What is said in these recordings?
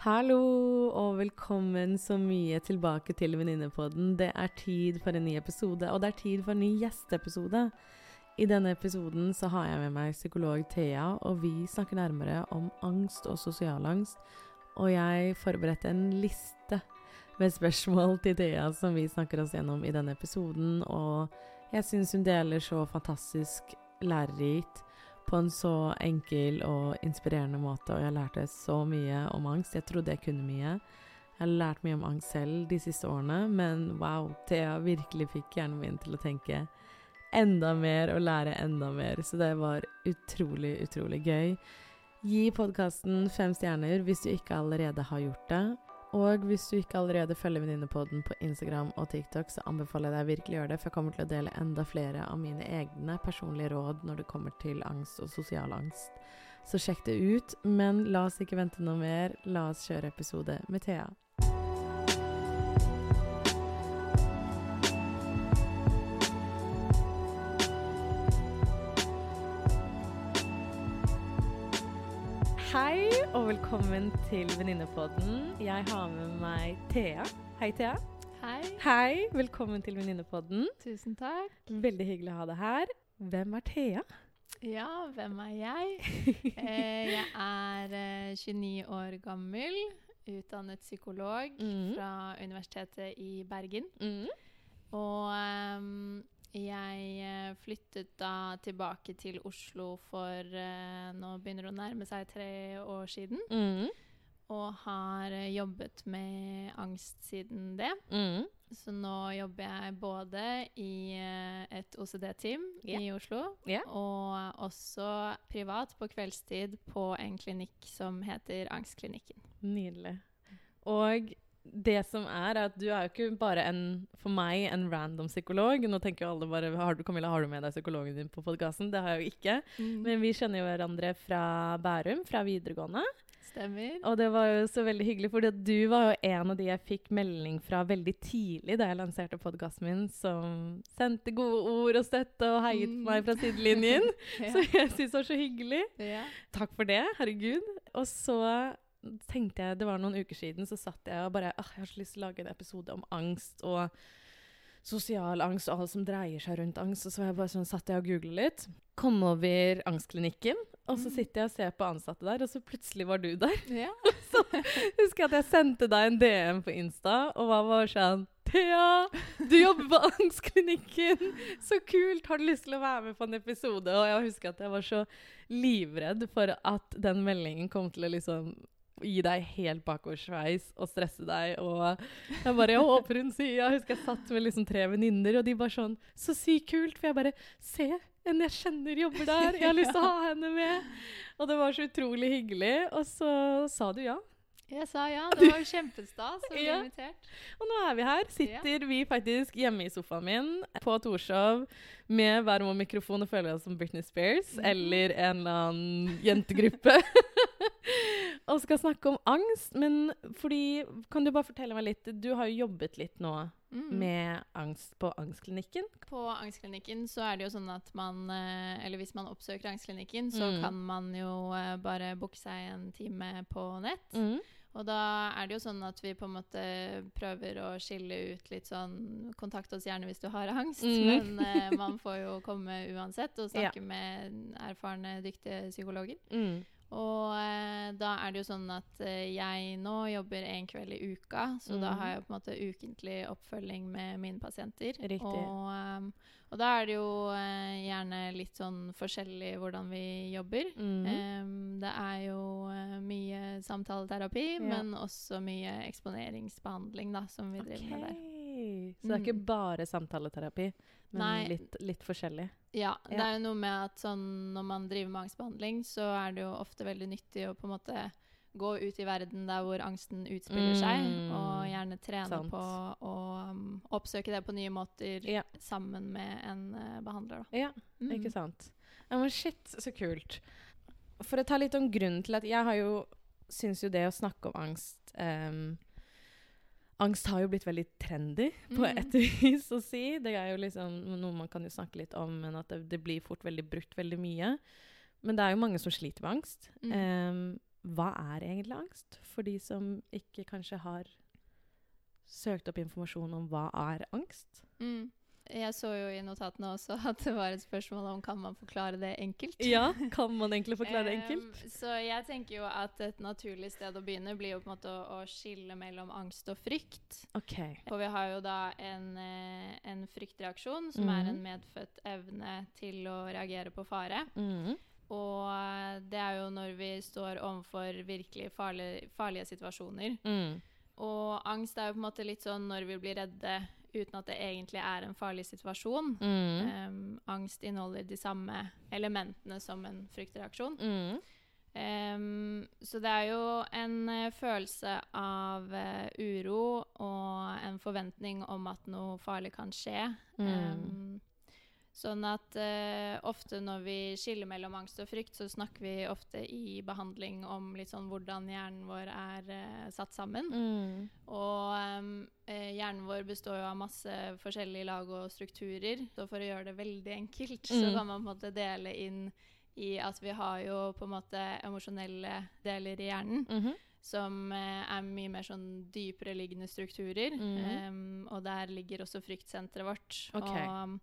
Hallo og velkommen så mye tilbake til Venninnepodden. Det er tid for en ny episode, og det er tid for en ny gjesteepisode. I denne episoden så har jeg med meg psykolog Thea, og vi snakker nærmere om angst og sosialangst. Og jeg forberedte en liste med spørsmål til Thea som vi snakker oss gjennom i denne episoden, og jeg syns hun deler så fantastisk lærerikt på en så enkel og inspirerende måte, og jeg lærte så mye om angst. Jeg trodde jeg kunne mye. Jeg har lært mye om angst selv de siste årene, men wow, Thea virkelig fikk hjernen min til å tenke enda mer og lære enda mer, så det var utrolig, utrolig gøy. Gi podkasten fem stjerner hvis du ikke allerede har gjort det. Og hvis du ikke allerede følger Venninnepodden på Instagram og TikTok, så anbefaler jeg deg virkelig å gjøre det, for jeg kommer til å dele enda flere av mine egne personlige råd når det kommer til angst og sosial angst. Så sjekk det ut. Men la oss ikke vente noe mer. La oss kjøre episode med Thea. Hei og velkommen til Venninnepodden. Jeg har med meg Thea. Hei, Thea. Hei. Hei, velkommen til Venninnepodden. Tusen takk. Veldig hyggelig å ha deg her. Hvem er Thea? Ja, hvem er jeg? Eh, jeg er eh, 29 år gammel, utdannet psykolog mm. fra Universitetet i Bergen. Mm. Og ehm, jeg eh, flyttet da tilbake til Oslo for eh, Nå begynner det å nærme seg tre år siden. Mm. Og har eh, jobbet med angst siden det. Mm. Så nå jobber jeg både i et OCD-team yeah. i Oslo, yeah. og også privat på kveldstid på en klinikk som heter Angstklinikken. Nydelig. Og det som er, er at du er jo ikke bare en, for meg, en random psykolog. Nå tenker jo alle bare har du, Camilla, har du med deg psykologen din på podkasten? Det har jeg jo ikke. Men vi kjenner jo hverandre fra Bærum, fra videregående. Stemmer. Og det var jo så veldig hyggelig, at du var jo en av de jeg fikk melding fra veldig tidlig da jeg lanserte podkasten min, som sendte gode ord og støtte og heiet på Mm. meg fra sidelinjen. Ja. Så jeg syns det var så hyggelig. ja. Takk for det, herregud. Og så tenkte jeg, det var noen uker siden, så satt jeg og bare ah, Jeg har så lyst til å lage en episode om angst og sosial angst og alt som dreier seg rundt angst. Og så var jeg bare sånn, satt jeg og googlet litt. Kom over angstklinikken, og så Mm. sitter jeg og ser på ansatte der, og så plutselig var du der. ja. Så husker jeg at jeg sendte deg en DM på Insta, og var bare sånn Thea, du jobber på Angstklinikken! Så kult! Har du lyst til å være med på en episode? Og jeg husker at jeg var så livredd for at den meldingen kom til å liksom gi deg helt bakoversveis og stresse deg. Og jeg bare Jeg håper hun sier Jeg husker jeg satt med liksom tre venninner, og de bare sånn Så sykt kult! For jeg bare Se! En jeg kjenner jobber der. Jeg har lyst til å ha henne med. Og det var så utrolig hyggelig. Og så sa du ja. Jeg sa ja. Det var jo kjempestas å bli Ja. invitert. Og nå er vi her. Sitter vi faktisk hjemme i sofaen min på Torshov med hver vår mikrofon og føler oss som Britney Spears Mhm. eller en eller annen jentegruppe. og skal snakke om angst. Men fordi Kan du bare fortelle meg litt Du har jo jobbet litt nå Mm. med angst på Angstklinikken. På Angstklinikken så er det jo sånn at man eh, Eller hvis man oppsøker Angstklinikken, så Mm. kan man jo eh, bare booke seg en time på nett. Mm. Og da er det jo sånn at vi på en måte prøver å skille ut litt sånn Kontakt oss gjerne hvis du har angst, Mm. men eh, man får jo komme uansett og snakke med erfarne, dyktige psykologer. Mm. Og eh, da er det jo sånn at eh, jeg nå jobber en kveld i uka, så da Mhm. har jeg på en måte ukentlig oppfølging med mine pasienter. Riktig. Og, ehm, og da er det jo eh, gjerne litt sånn forskjellig hvordan vi jobber. Mm. Um, det er jo eh, mye samtaleterapi, Ja. men også mye eksponeringsbehandling da, som vi driver med der. Så det er ikke Mm. bare samtaleterapi, men Nei. litt, litt forskjellig? Ja, det Ja. er jo noe med at sånn, når man driver med angstbehandling, så er det jo ofte veldig nyttig å på en måte gå ut i verden der hvor angsten utspiller seg, Mm. og gjerne trene Sant. på å um, oppsøke det på nye måter Ja. sammen med en uh, behandler. Da. Ja. Mm. Ikke sant? Ja, men shit, så kult. For å ta litt om grunnen til at jeg har jo Syns jo det å snakke om angst um, Angst har jo blitt veldig trendy, på Mm. et vis å si. Det er jo liksom noe man kan jo snakke litt om, men at det, det blir fort veldig brukt veldig mye. Men det er jo mange som sliter med angst. Mm. Ehm, hva er egentlig angst? For de som ikke kanskje har søkt opp informasjon om hva er angst. Mm. Jeg så jo i notatene også at det var et spørsmål om kan man forklare det enkelt. Ja, kan man egentlig forklare det enkelt? Um, så jeg tenker jo at et naturlig sted å begynne blir jo på en måte å, å skille mellom angst og frykt. Ok. For vi har jo da en, eh, en fryktreaksjon, som er en medfødt evne til å reagere på fare. Mm. Og eh, det er jo når vi står overfor virkelig farlige, farlige situasjoner. Mm. Og angst er jo på en måte litt sånn når vi blir redde uten at det egentlig er en farlig situasjon. Mm. Um, angst inneholder de samme elementene som en fryktreaksjon. Mm. Um, så det er jo en uh, følelse av uh, uro og en forventning om at noe farlig kan skje. Um, Sånn at eh, ofte når vi skiller mellom angst og frykt, så snakker vi ofte i behandling om litt sånn hvordan hjernen vår er eh, satt sammen. Mm. Og eh, hjernen vår består jo av masse forskjellige lag og strukturer. Så for å gjøre det veldig enkelt, så Mm. kan man på en måte dele inn i at vi har jo på en måte emosjonelle deler i hjernen. Mhm. Som eh, er mye mer sånn dypere liggende strukturer. -hmm. Um, og der ligger også fryktsenteret vårt. Ok. Og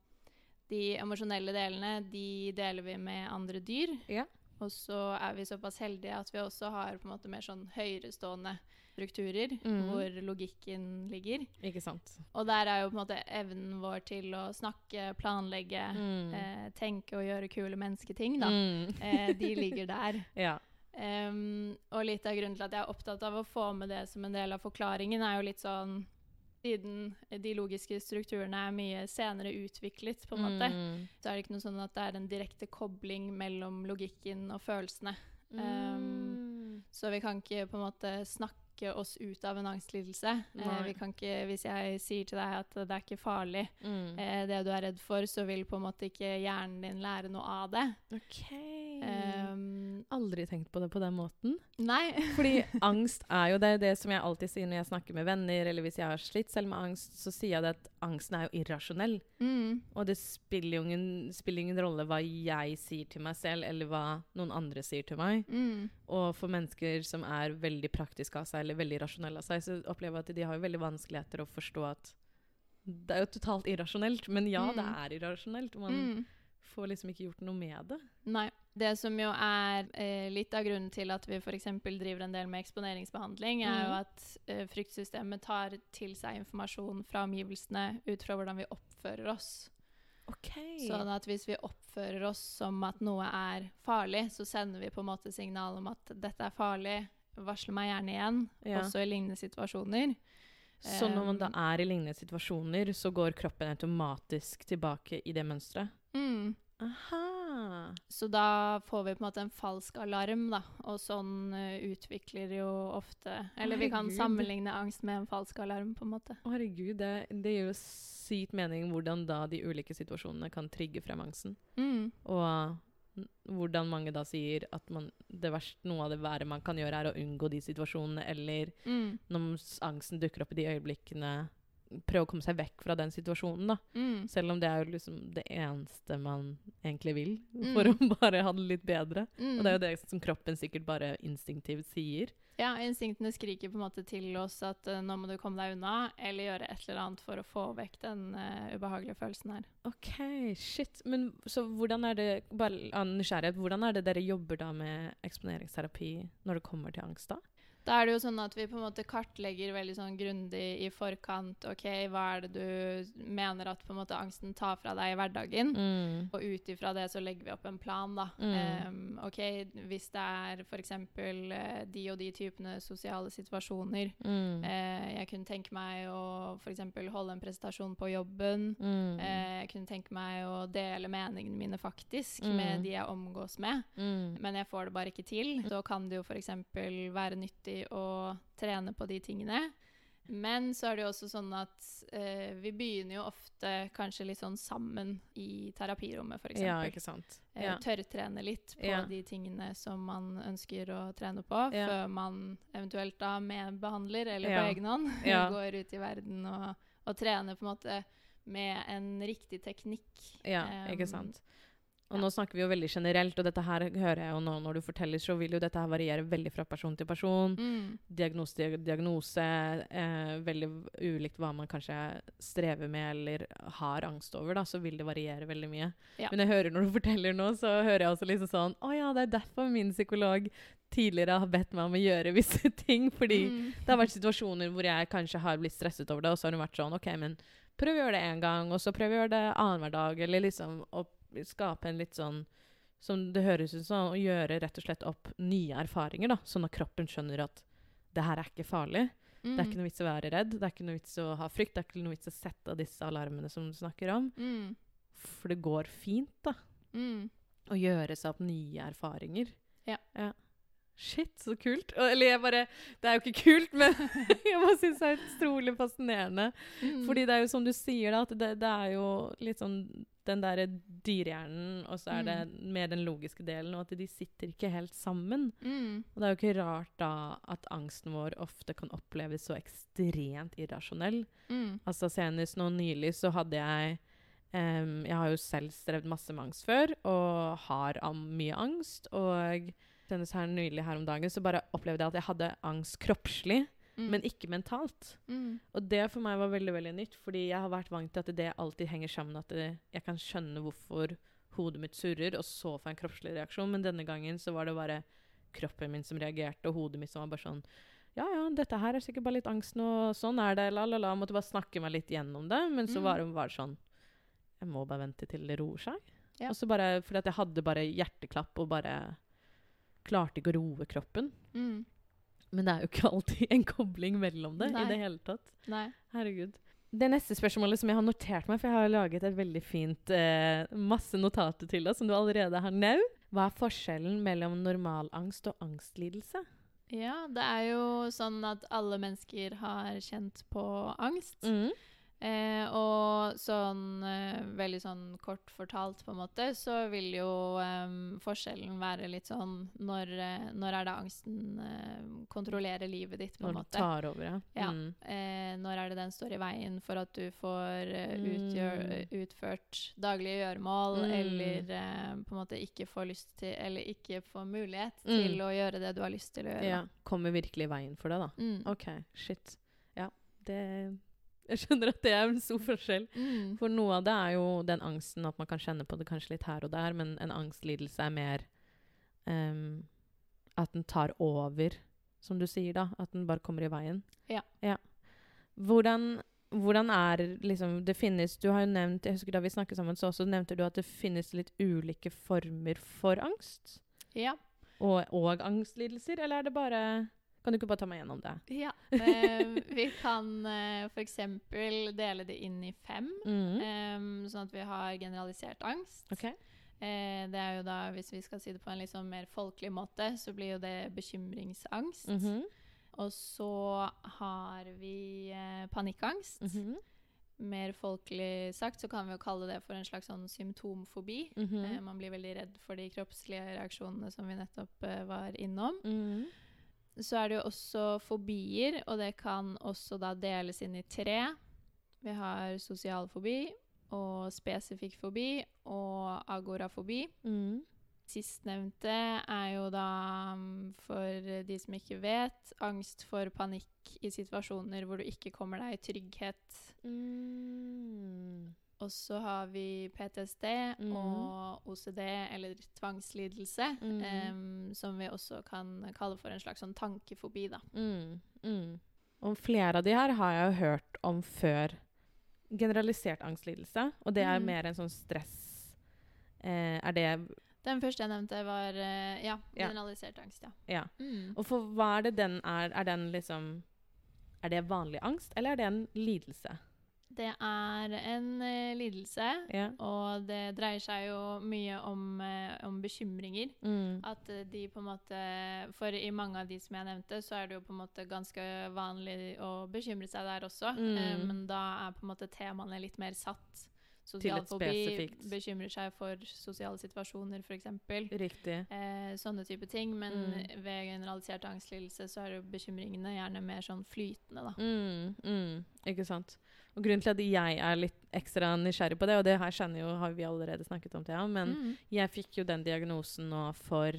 de emosjonelle delene de deler vi med andre dyr. Ja. Og så er vi såpass heldige at vi også har på en måte mer sånn høyerestående strukturer, mm. hvor logikken ligger. Ikke sant. Og der er jo på en måte evnen vår til å snakke, planlegge, Mm. eh, tenke og gjøre kule mennesketing, da. Mm. Eh, de ligger der. Ja. um, og litt av grunnen til at jeg er opptatt av å få med det som en del av forklaringen, er jo litt sånn Siden de logiske strukturene er mye senere utviklet, på en måte, Mm. så er det ikke noe sånn at det er en direkte kobling mellom logikken og følelsene. Mm. Så vi kan ikke på en måte snakke oss ut av en angstlidelse. Eh, vi kan ikke, hvis jeg sier til deg at det er ikke farlig, Mm. eh, det du er redd for, så vil på en måte ikke hjernen din lære noe av det. OK. Em, Aldri tenkt på det på den måten. nei. Fordi angst er jo det, er det som jeg alltid sier når jeg snakker med venner, eller hvis jeg har slitt selv med angst, så sier jeg det at angsten er jo irrasjonell. Mm. Og det spiller jo ingen, spiller ingen rolle hva jeg sier til meg selv, eller hva noen andre sier til meg. Mm. Og for mennesker som er veldig praktiske av seg, eller veldig rasjonelle av seg, så opplever jeg at de har jo veldig vanskeligheter å forstå at det er jo totalt irrasjonelt. Men ja, det Mm. er irrasjonelt. Man Mm. får liksom ikke gjort noe med det. Nei. Det som jo er eh, litt av grunnen til at vi f.eks. driver en del med eksponeringsbehandling, er jo Mhm. at eh, fryktsystemet tar til seg informasjon fra omgivelsene ut fra hvordan vi oppfører oss. OK. Sånn at hvis vi oppfører oss som at noe er farlig, så sender vi på en måte signal om at dette er farlig, varsle meg gjerne igjen, Ja. også i lignende situasjoner. Så når man da Um, er i lignende situasjoner, så går kroppen automatisk tilbake i det mønsteret? Mm. Aha. Så da får vi på en måte en falsk alarm, da. Og sånn uh, utvikler jo ofte Eller vi kan sammenligne angst med en falsk alarm, på en måte. Herregud, det, det gir jo sykt mening hvordan da de ulike situasjonene kan trigge frem angsten. Mm. Og hvordan mange da sier at man, det verste, noe av det verre man kan gjøre, er å unngå de situasjonene, eller Mm. når angsten dukker opp i de øyeblikkene, prøve å komme seg vekk fra den situasjonen, da. Mm. Selv om det er jo liksom det eneste man egentlig vil, Mm. for å bare ha det litt bedre. Mm. Og det er jo det som kroppen sikkert bare instinktivt sier. Ja, instinktene skriker på en måte til oss at uh, nå må du komme deg unna, eller gjøre et eller annet for å få vekk den uh, ubehagelige følelsen her. OK, shit. Men så hvordan er det bare av nysgjerrighet, hvordan er det dere jobber da med eksponeringsterapi når det kommer til angst, da? Da er det jo sånn at vi på en måte kartlegger veldig sånn grundig i forkant OK, hva er det du mener at på en måte angsten tar fra deg i hverdagen? Mm. Og ut ifra det så legger vi opp en plan, da. Mm. Um, OK, hvis det er f.eks. Uh, de og de typene sosiale situasjoner Mm. uh, Jeg kunne tenke meg å f.eks. holde en presentasjon på jobben. Eh, jeg kunne tenke meg å dele meningene mine faktisk Mm. med de jeg omgås med. Mm. Men jeg får det bare ikke til. Da kan det jo f.eks. være nyttig å trene på de tingene. Men så er det jo også sånn at eh, vi begynner jo ofte kanskje litt sånn sammen i terapirommet, f.eks. Ja, ikke sant. Eh, Ja. Tørrtrene litt på Ja. de tingene som man ønsker å trene på, Ja. før man eventuelt da med behandler eller på egen hånd går ut i verden og, og trener på en måte med en riktig teknikk. Ja, um, ikke sant. Og Ja. nå snakker vi jo veldig generelt, og dette her hører jeg jo nå når du forteller, så vil jo dette her variere veldig fra person til person. Mm. Diagnose til diagnose. Eh, veldig ulikt hva man kanskje strever med eller har angst over, da, så vil det variere veldig mye. Ja. Men jeg hører når du forteller nå, så hører jeg også liksom sånn Å ja, det er derfor min psykolog tidligere har bedt meg om å gjøre visse ting. Fordi Mm. det har vært situasjoner hvor jeg kanskje har blitt stresset over det, og så har hun vært sånn OK, men prøv å gjøre det én gang, og så prøv å gjøre det annenhver dag, eller liksom å skape en litt sånn som det høres ut som, å gjøre rett og slett opp nye erfaringer, da, sånn at kroppen skjønner at det her er ikke farlig. Det er ikke Mm. noe vits å være redd, det er ikke noe vits å ha frykt, det er ikke noe vits å sette av disse alarmene som du snakker om. Mm. For det går fint, da. Mm. Å gjøre seg opp nye erfaringer. Ja. Shit, så kult. Eller jeg bare Det er jo ikke kult, men jeg bare syns det er utrolig fascinerende. Mm. Fordi det er jo som du sier, da, at det, det er jo litt sånn den derre dyrehjernen, og så er det Mm. mer den logiske delen, og at de sitter ikke helt sammen. mm. Og det er jo ikke rart da at angsten vår ofte kan oppleves så ekstremt irrasjonell. Mm. Altså Senest nå nylig så hadde jeg um, Jeg har jo selv strevd masse med angst før, og har mye angst. Og senest her nylig her om dagen så bare opplevde jeg at jeg hadde angst kroppslig, Mm. men ikke mentalt. mm. Og det for meg var veldig veldig nytt, fordi jeg har vært vant til at det alltid henger sammen. At det, jeg kan skjønne hvorfor hodet mitt surrer, og så få en kroppslig reaksjon. Men denne gangen så var det bare kroppen min som reagerte, og hodet mitt som var bare sånn Ja, ja, dette her er sikkert bare litt angst nå, sånn er det, la, la, la. Måtte bare snakke meg litt gjennom det. Men så Mm. var det bare sånn Jeg må bare vente til det roer seg. Ja. Og så bare Fordi at jeg hadde bare hjerteklapp og bare klarte ikke å roe kroppen. Mm. Men det er jo ikke alltid en kobling mellom det Nei. i det hele tatt. Nei. Herregud. Det neste spørsmålet som jeg har notert meg, for jeg har laget et veldig fint eh, masse notater til deg, som du allerede har nevnt. Hva er forskjellen mellom normalangst og angstlidelse? Ja, det er jo sånn at alle mennesker har kjent på angst. Mm. Eh, og sånn eh, veldig sånn kort fortalt, på en måte, så vil jo eh, forskjellen være litt sånn når, eh, når er det angsten eh, kontrollerer livet ditt, på en måte? Når det tar over, ja. Ja. Mm. Eh, når er det den står i veien for at du får eh, Mm. utgjør, utført daglige gjøremål, Mm. eller på en måte ikke får lyst til Eller ikke får mulighet Mm. til å gjøre det du har lyst til å gjøre. ja. Kommer virkelig i veien for det, da. Mm. OK, shit. Ja, det Jeg skjønner at det er en stor forskjell. Mm. For noe av det er jo den angsten at man kan kjenne på det kanskje litt her og der, men en angstlidelse er mer um, at den tar over, som du sier da. At den bare kommer i veien. Ja. Hvordan, hvordan er liksom Det finnes Du har jo nevnt Jeg husker da vi snakket sammen, så også nevnte du at det finnes litt ulike former for angst. Ja. Og, og angstlidelser, eller er det bare Kan du ikke bare ta meg gjennom det? ja. Eh, vi kan eh, f.eks. dele det inn i fem, Mm. eh, sånn at vi har generalisert angst. Okay. Eh, det er jo da, hvis vi skal si det på en sånn mer folkelig måte, så blir jo det bekymringsangst. Mhm. Og så har vi panikkangst. panikkangst. -hmm. Mer folkelig sagt så kan vi jo kalle det for en slags sånn symptomfobi. -hmm. Eh, man blir veldig redd for de kroppslige reaksjonene som vi nettopp eh, var innom. Mhm. Så er det jo også fobier, og det kan også da deles inn i tre. Vi har sosial fobi og spesifikk fobi og agorafobi. Mm. Sistnevnte er jo da, mm, for de som ikke vet, angst for panikk i situasjoner hvor du ikke kommer deg i trygghet. Mm. Og så har vi PTSD mm. og OCD, eller tvangslidelse, mm. um, som vi også kan kalle for en slags sånn tankefobi, da. Mm, mm. Og flere av de her har jeg jo hørt om før. Generalisert angstlidelse, og det er Mm. mer en sånn stress eh, Er det Den første jeg nevnte, var eh, ja, Ja. generalisert angst, ja. Ja. Mm. Og for hva er det den er? Er den liksom Er det vanlig angst, eller er det en lidelse? Det er en uh, lidelse, Ja. og det dreier seg jo mye om, uh, om bekymringer. Mm. At eh, de på en måte For i mange av de som jeg nevnte, så er det jo på en måte ganske vanlig å bekymre seg der også. Mm. Uh, men da er på en måte temaene litt mer satt. sosial fobi, bekymrer seg for sosiale situasjoner f.eks. Riktig. Eh, sånne type ting. Men Mm. ved generalisert angstlidelse så er jo bekymringene gjerne mer sånn flytende, da. Mm, mm, ikke sant. Og grunnen til at jeg er litt ekstra nysgjerrig på det, og det her kjenner jo, har vi allerede snakket om, Thea, men Mm. jeg fikk jo den diagnosen nå for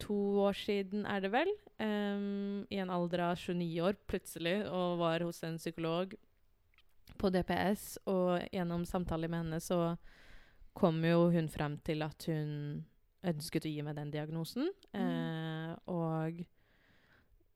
to år siden, er det vel? Um, I en alder av 29 år, plutselig, og var hos en psykolog på DPS. Og gjennom samtaler med henne så kom jo hun frem til at hun ønsket å gi meg den diagnosen. Eh, og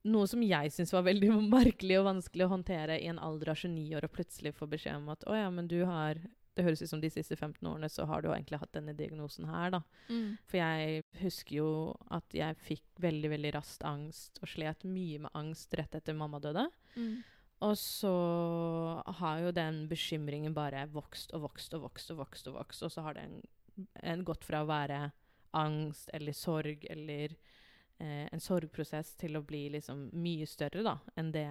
noe som jeg syns var veldig merkelig og vanskelig å håndtere i en alder av 29 år, og plutselig få beskjed om at å ja, men du har Det høres ut som de siste 15 årene så har du egentlig hatt denne diagnosen her, da. Mm. For jeg husker jo at jeg fikk veldig, veldig raskt angst, og slet mye med angst rett etter mamma døde. Mm. Og så har jo den bekymringen bare vokst og vokst og vokst og vokst, og vokst, og så har den en gått fra å være angst eller sorg eller eh, en sorgprosess til å bli liksom mye større da, enn det,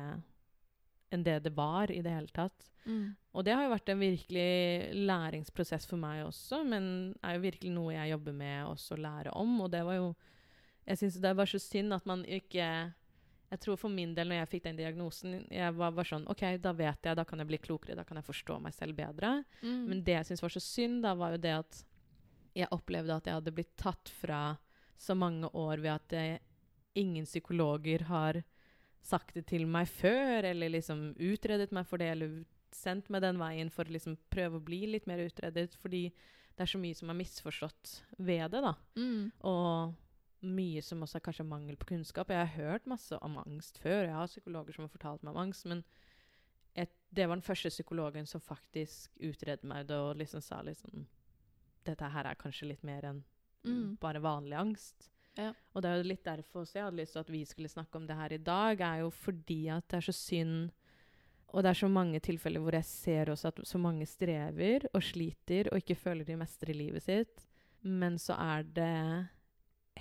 enn det det var i det hele tatt. Mm. Og det har jo vært en virkelig læringsprosess for meg også, men er jo virkelig noe jeg jobber med også å lære om. Og det var jo Jeg syns det var så synd at man ikke Jeg tror for min del, når jeg fikk den diagnosen, jeg var bare sånn OK, da vet jeg, da kan jeg bli klokere, da kan jeg forstå meg selv bedre. Mm. Men det jeg syntes var så synd, da, var jo det at jeg opplevde at jeg hadde blitt tatt fra så mange år ved at det, ingen psykologer har sagt det til meg før, eller liksom utredet meg for det, eller sendt meg den veien for å liksom prøve å bli litt mer utredet, fordi det er så mye som er misforstått ved det, da. Mm. Og mye som også er kanskje mangel på kunnskap. Jeg har hørt masse om angst før, jeg har psykologer som har fortalt meg om angst, men et, det var den første psykologen som faktisk utredet meg det og liksom sa liksom Dette her er kanskje litt mer enn Mm. bare vanlig angst. Ja. Og det er jo litt derfor også jeg hadde lyst til at vi skulle snakke om det her i dag, er jo fordi at det er så synd Og det er så mange tilfeller hvor jeg ser også at så mange strever og sliter og ikke føler de mestrer livet sitt, men så er det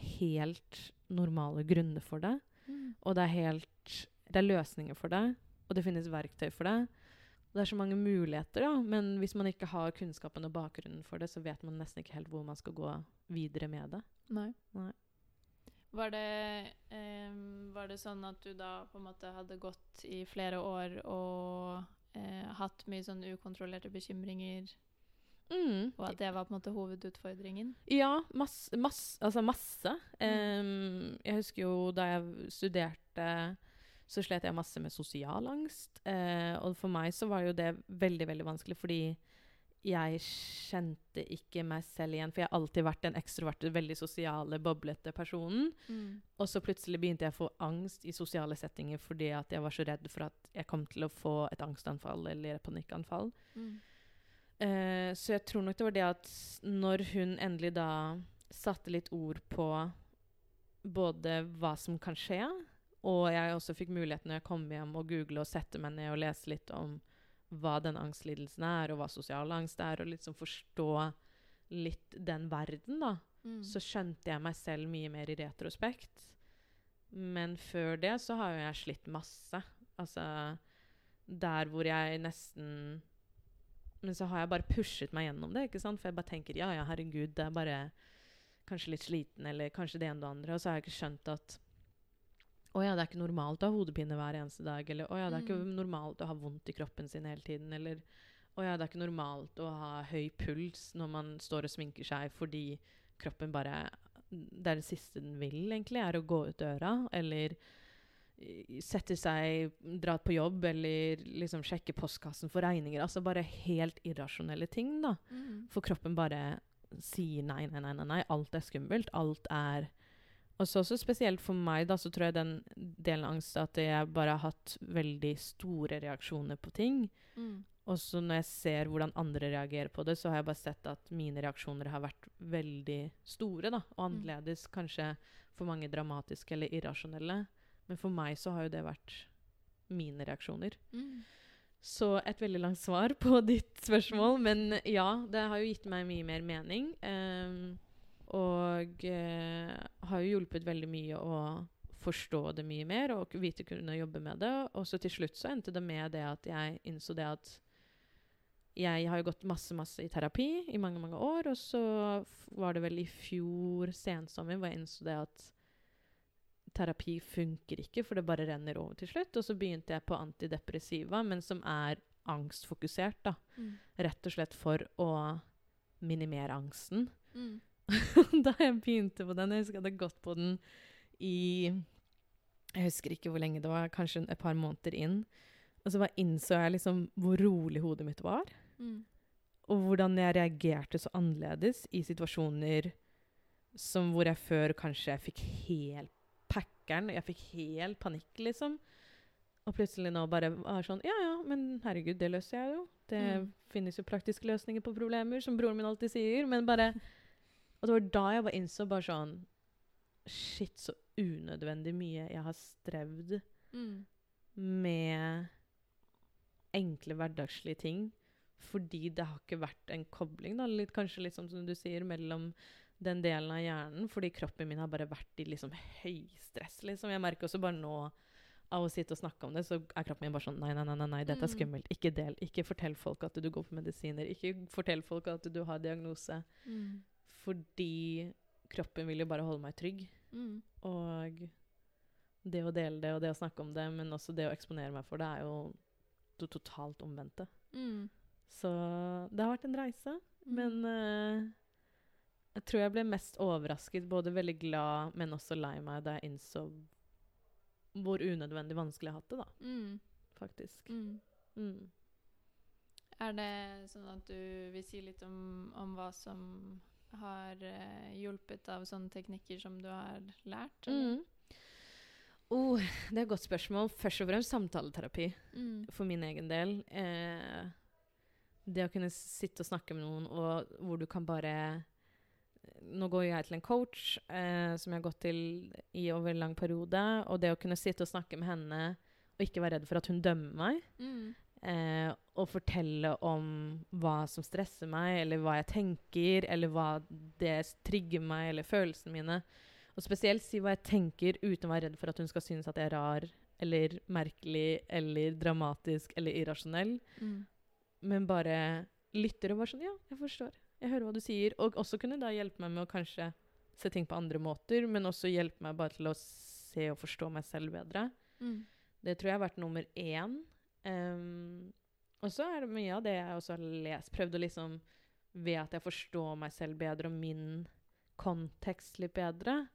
helt normale grunner for det. Mm. Og det er helt Det er løsninger for det, og det finnes verktøy for det. Og det er så mange muligheter, da, men hvis man ikke har kunnskapen og bakgrunnen for det, så vet man nesten ikke helt hvor man skal gå videre med det. Nei. Nei. Var det, ehm, var det sånn at du da på en måte hadde gått i flere år og eh, hatt mye sånn ukontrollerte bekymringer, Mm. og at det var på en måte hovedutfordringen? Ja, masse. masse altså masse. Em, jeg husker jo da jeg studerte, så slet jeg masse med sosial angst. Eh, og for meg så var jo det veldig, veldig vanskelig, fordi jeg kjente ikke meg selv igjen. For jeg har alltid vært den ekstroverte, veldig sosiale, boblete personen. Mm. Og så plutselig begynte jeg å få angst i sosiale settinger fordi at jeg var så redd for at jeg kom til å få et angstanfall eller et panikkanfall. Mm. Eh, så jeg tror nok det var det at når hun endelig da satte litt ord på både hva som kan skje, og jeg også fikk muligheten når jeg kom hjem å google og sette meg ned og lese litt om hva den angstlidelsen er, og hva sosial angst er, og liksom forstå litt den verden, da, Mm. så skjønte jeg meg selv mye mer i retrospekt. Men før det så har jo jeg slitt masse. Altså der hvor jeg nesten Men så har jeg bare pushet meg gjennom det, ikke sant? For jeg bare tenker ja, ja, herregud, det er bare kanskje litt sliten, eller kanskje det ene og det andre. Og så har jeg ikke skjønt at å ja, det er ikke normalt å ha hodepine hver eneste dag. Eller å ja, det er ikke Mm. normalt å ha vondt i kroppen sin hele tiden. Eller å ja, det er ikke normalt å ha høy puls når man står og sminker seg fordi kroppen bare Det er det siste den vil, egentlig, er å gå ut døra. Eller sette seg, dra på jobb, eller liksom sjekke postkassen for regninger. Altså bare helt irrasjonelle ting, da. Mm. For kroppen bare sier nei, nei, nei, nei. Alt er skummelt. Alt er Og så også spesielt for meg, da, så tror jeg den delen av angst at jeg bare har hatt veldig store reaksjoner på ting. Mm. Og så når jeg ser hvordan andre reagerer på det, så har jeg bare sett at mine reaksjoner har vært veldig store, da. Og Mm. annerledes. Kanskje for mange dramatiske eller irrasjonelle. Men for meg så har jo det vært mine reaksjoner. Mm. Så et veldig langt svar på ditt spørsmål. Men ja, det har jo gitt meg mye mer mening. ehm, og eh, har jo hjulpet veldig mye å forstå det mye mer og vite kunne jobbe med det. Og så til slutt så endte det med det at jeg innså det at jeg har jo gått masse, masse i terapi i mange, mange år, og så var det vel i fjor sensommer hvor jeg innså det at terapi funker ikke, for det bare renner over til slutt. Og så begynte jeg på antidepressiva, men som er angstfokusert, da. Mm. Rett og slett for å minimere angsten. Mm. da jeg begynte på den, jeg husker jeg hadde gått på den i Jeg husker ikke hvor lenge det var, kanskje et par måneder inn. Og så bare innså jeg liksom hvor rolig hodet mitt var. Mm. Og hvordan jeg reagerte så annerledes i situasjoner som hvor jeg før kanskje fikk helt packeren. Jeg fikk helt panikk, liksom. Og plutselig nå bare var sånn Ja, ja, men herregud, det løser jeg jo. Det Mm. finnes jo praktiske løsninger på problemer, som broren min alltid sier. Men bare Og det var da jeg bare innså bare sånn Shit, så unødvendig mye jeg har strevd Mm. med enkle hverdagslige ting. Fordi det har ikke vært en kobling, da, litt, kanskje litt som du sier, mellom den delen av hjernen. Fordi kroppen min har bare vært i liksom høystress. Liksom. Jeg merker også bare nå av å sitte og snakke om det, så er kroppen min bare sånn Nei, nei, nei, nei, nei dette er Mm. skummelt. Ikke del. Ikke fortell folk at du går på medisiner. Ikke fortell folk at du har diagnose. Mm. Fordi kroppen vil jo bare holde meg trygg. Mm. Og det å dele det, og det å snakke om det, men også det å eksponere meg for det, er jo det totalt omvendte. Mm. Så det har vært en reise. Men uh, jeg tror jeg ble mest overrasket, både veldig glad, men også lei meg da jeg innså hvor unødvendig vanskelig jeg har hatt det, da, Mm. faktisk. Mm. Mm. Er det sånn at du vil si litt om, om hva som har eh, hjulpet av sånne teknikker som du har lært? Mm. Oh, det er et godt spørsmål. Først og fremst samtaleterapi. Mm. for min egen del. Eh, det å kunne sitte og snakke med noen, og hvor du kan bare Nå går jeg til en coach eh, som jeg har gått til i over en lang periode. Og det å kunne sitte og snakke med henne og ikke være redd for at hun dømmer meg, Mm. Eh, og fortelle om hva som stresser meg, eller hva jeg tenker, eller hva det trigger meg, eller følelsene mine. Og spesielt si hva jeg tenker uten å være redd for at hun skal synes at jeg er rar, eller merkelig, eller dramatisk, eller irrasjonell. Mm. Men bare lytter og bare sånn Ja, jeg forstår. Jeg hører hva du sier. Og også kunne da hjelpe meg med å kanskje se ting på andre måter, men også hjelpe meg bare til å se og forstå meg selv bedre. Mm. Det tror jeg har vært nummer én. Ehm, og så er det mye av det jeg også har lest, prøvd å liksom Ved at jeg forstår meg selv bedre og min kontekst litt bedre,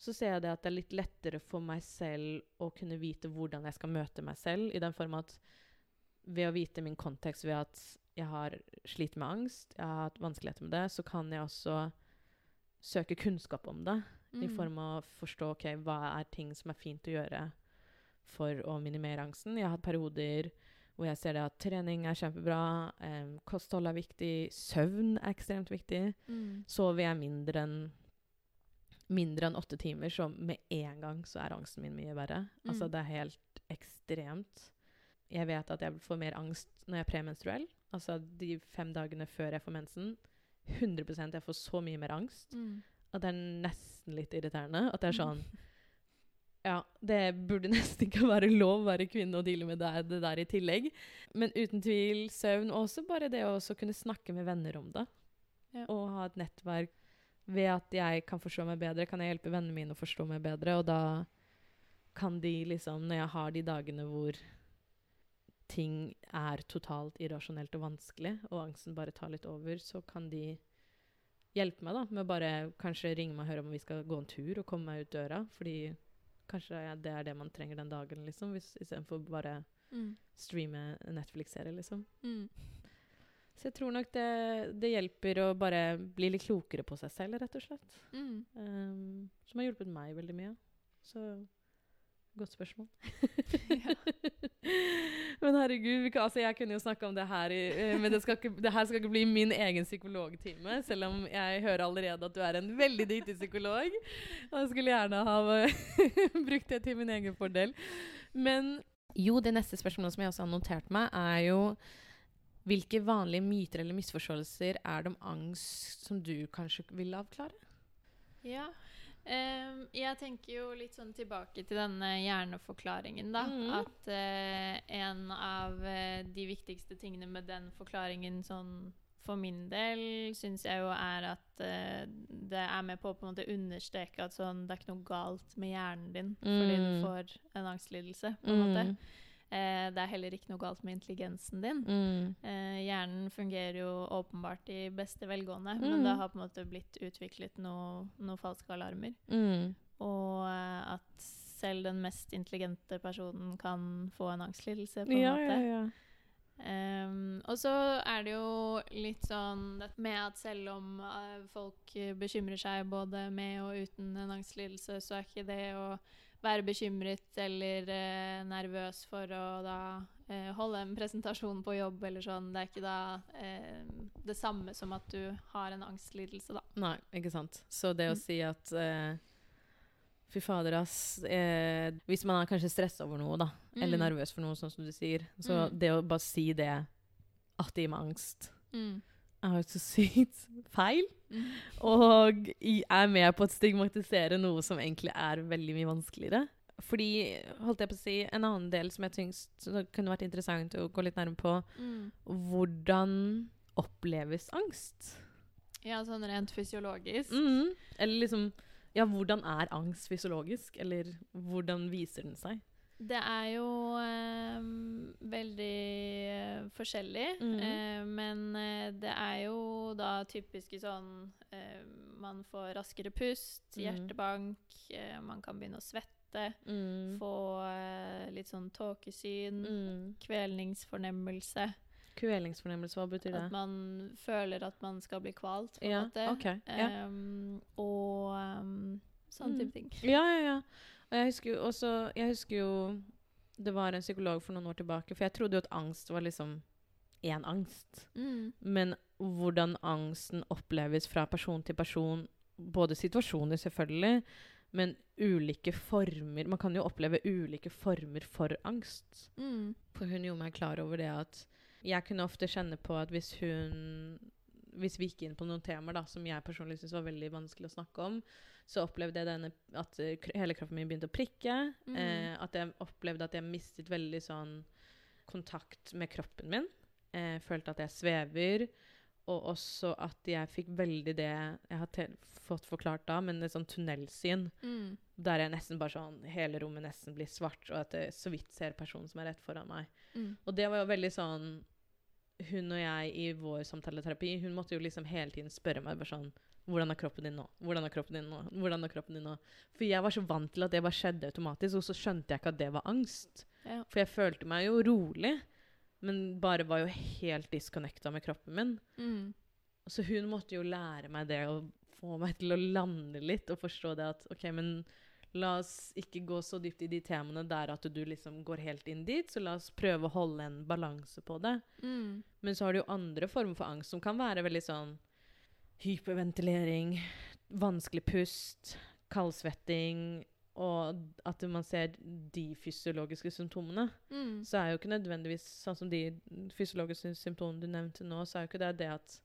så ser jeg det at det er litt lettere for meg selv å kunne vite hvordan jeg skal møte meg selv, i den form at ved å vite min kontekst, ved at jeg har slitt med angst, jeg har hatt vanskeligheter med det, så kan jeg også søke kunnskap om det. I Mm. form av å forstå ok, hva er ting som er fint å gjøre for å minimere angsten. Jeg har hatt perioder hvor jeg ser at trening er kjempebra, em, kosthold er viktig, søvn er ekstremt viktig. Mm. Sover jeg mindre enn mindre enn åtte timer, så med en gang så er angsten min mye verre. Altså Mm. det er helt ekstremt. Jeg vet at jeg får mer angst når jeg er premenstruell. Altså de fem dagene før jeg får mensen. 100% Jeg får så mye mer angst Mm. at det er nesten litt irriterende. At det er sånn Ja, det burde nesten ikke være lov å være kvinne og deale med det, det der i tillegg. Men uten tvil søvn, og også bare det å kunne snakke med venner om det. Ja. Og ha et nettverk. Ved at jeg kan forstå meg bedre, kan jeg hjelpe vennene mine å forstå meg bedre. Og da kan de liksom, når jeg har de dagene hvor ting er totalt irrasjonelt og vanskelig, og angsten bare tar litt over, så kan de hjelpe meg da, med å bare kanskje ringe meg og høre om vi skal gå en tur og komme meg ut døra. Fordi kanskje det er det man trenger den dagen, liksom, hvis- istedenfor bare Mm. streame Netflix-serie, liksom. Mm. Så jeg tror nok det, det hjelper å bare bli litt klokere på seg selv, rett og slett. Mm. Um, som har hjulpet meg veldig mye. Så godt spørsmål. Men herregud, vi kan, altså jeg kunne jo snakka om det her, i, eh, men det, skal ikke, det her skal ikke bli min egen psykologtime. Selv om jeg hører allerede at du er en veldig dyktig psykolog. Og jeg skulle gjerne ha brukt det til min egen fordel. Men jo, det neste spørsmålet som jeg også har notert meg, er jo hvilke vanlige myter eller misforståelser er det om angst som du kanskje vil avklare? Ja. Ehm, jeg tenker jo litt sånn tilbake til denne hjerneforklaringen, da. Mm. At uh, en av uh, de viktigste tingene med den forklaringen sånn for min del, syns jeg jo er at uh, det er med på å på en måte understreke at sånn, det er ikke noe galt med hjernen din fordi du Mm. får en angstlidelse. på en måte. Eh, det er heller ikke noe galt med intelligensen din. Mm. Eh, hjernen fungerer jo åpenbart i beste velgående, Mm. men det har på en måte blitt utviklet noen noe falske alarmer. Mm. Og eh, at selv den mest intelligente personen kan få en angstlidelse. på en Ja, måte. ja, ja. Um, og så er det jo litt sånn det med at selv om uh, folk bekymrer seg både med og uten en angstlidelse, så er ikke det å være bekymret eller eh, nervøs for å da eh, holde en presentasjon på jobb eller sånn, det er ikke da eh, det samme som at du har en angstlidelse, da. Nei, ikke sant. Så det å Mm. si at eh, Fy fader, ass. Eh, hvis man er kanskje stressa over noe, da, eller Mm. nervøs for noe, sånn som du sier, så Mm. det å bare si det, at det gir meg angst, Mm. Er jo så sykt feil. Og jeg er med på å stigmatisere noe som egentlig er veldig mye vanskeligere. Fordi, holdt jeg på å si, en annen del som jeg tyngst, kunne vært interessant å gå litt nærmere på, Mm. hvordan oppleves angst? Ja, sånn rent fysiologisk. Mm. Eller liksom Ja, hvordan er angst fysiologisk? Eller hvordan viser den seg? Det er jo eh, veldig forskjellig, Mm. eh, men eh, det er jo da typiske sånn eh, Man får raskere pust, mm. hjertebank, eh, man kan begynne å svette, Mm. få eh, litt sånn tåkesyn, Mm. kvelningsfornemmelse. Kvelingsfornemmelse, hva betyr det? At man føler at man skal bli kvalt, på en Ja, måte. ok, ja. Em, og um, sånn Mm. type ting. Ja, ja, ja. Og jeg husker jo også Jeg husker jo Det var en psykolog for noen år tilbake, for jeg trodde jo at angst var liksom én angst. Mm. Men hvordan angsten oppleves fra person til person, både situasjoner selvfølgelig, men ulike former Man kan jo oppleve ulike former for angst. Mm. For hun gjorde meg klar over det at jeg kunne ofte kjenne på at hvis hun Hvis vi gikk inn på noen temaer da, som jeg personlig syntes var veldig vanskelig å snakke om, så opplevde jeg denne, at eh, hele kroppen min begynte å prikke. Mm. Eh, at jeg opplevde at jeg mistet veldig sånn kontakt med kroppen min. Eh, følte at jeg svever. Og også at jeg fikk veldig det jeg har fått forklart da, men et sånn tunnelsyn. Mm. Der jeg nesten bare sånn Hele rommet nesten blir svart, og at jeg så vidt ser personen som er rett foran meg. Mm. Og det var jo veldig sånn Hun og jeg i vår samtaleterapi, hun måtte jo liksom hele tiden spørre meg bare sånn Hvordan er kroppen din nå? Hvordan er kroppen din nå? Hvordan er kroppen din nå? For jeg var så vant til at det bare skjedde automatisk, og så skjønte jeg ikke at det var angst. Ja. For jeg følte meg jo rolig, men bare var jo helt disconnecta med kroppen min. Mm. Så hun måtte jo lære meg det og få meg til å lande litt og forstå det at OK, men la oss ikke gå så dypt i de temaene der at du liksom går helt inn dit, så la oss prøve å holde en balanse på det. Mm. Men så har du jo andre former for angst som kan være veldig sånn hyperventilering, vanskelig pust, kaldsvetting, og at man ser de fysiologiske symptomene. Mm. Så er jo ikke nødvendigvis sånn som de fysiologiske symptomene du nevnte nå, så er jo ikke det det at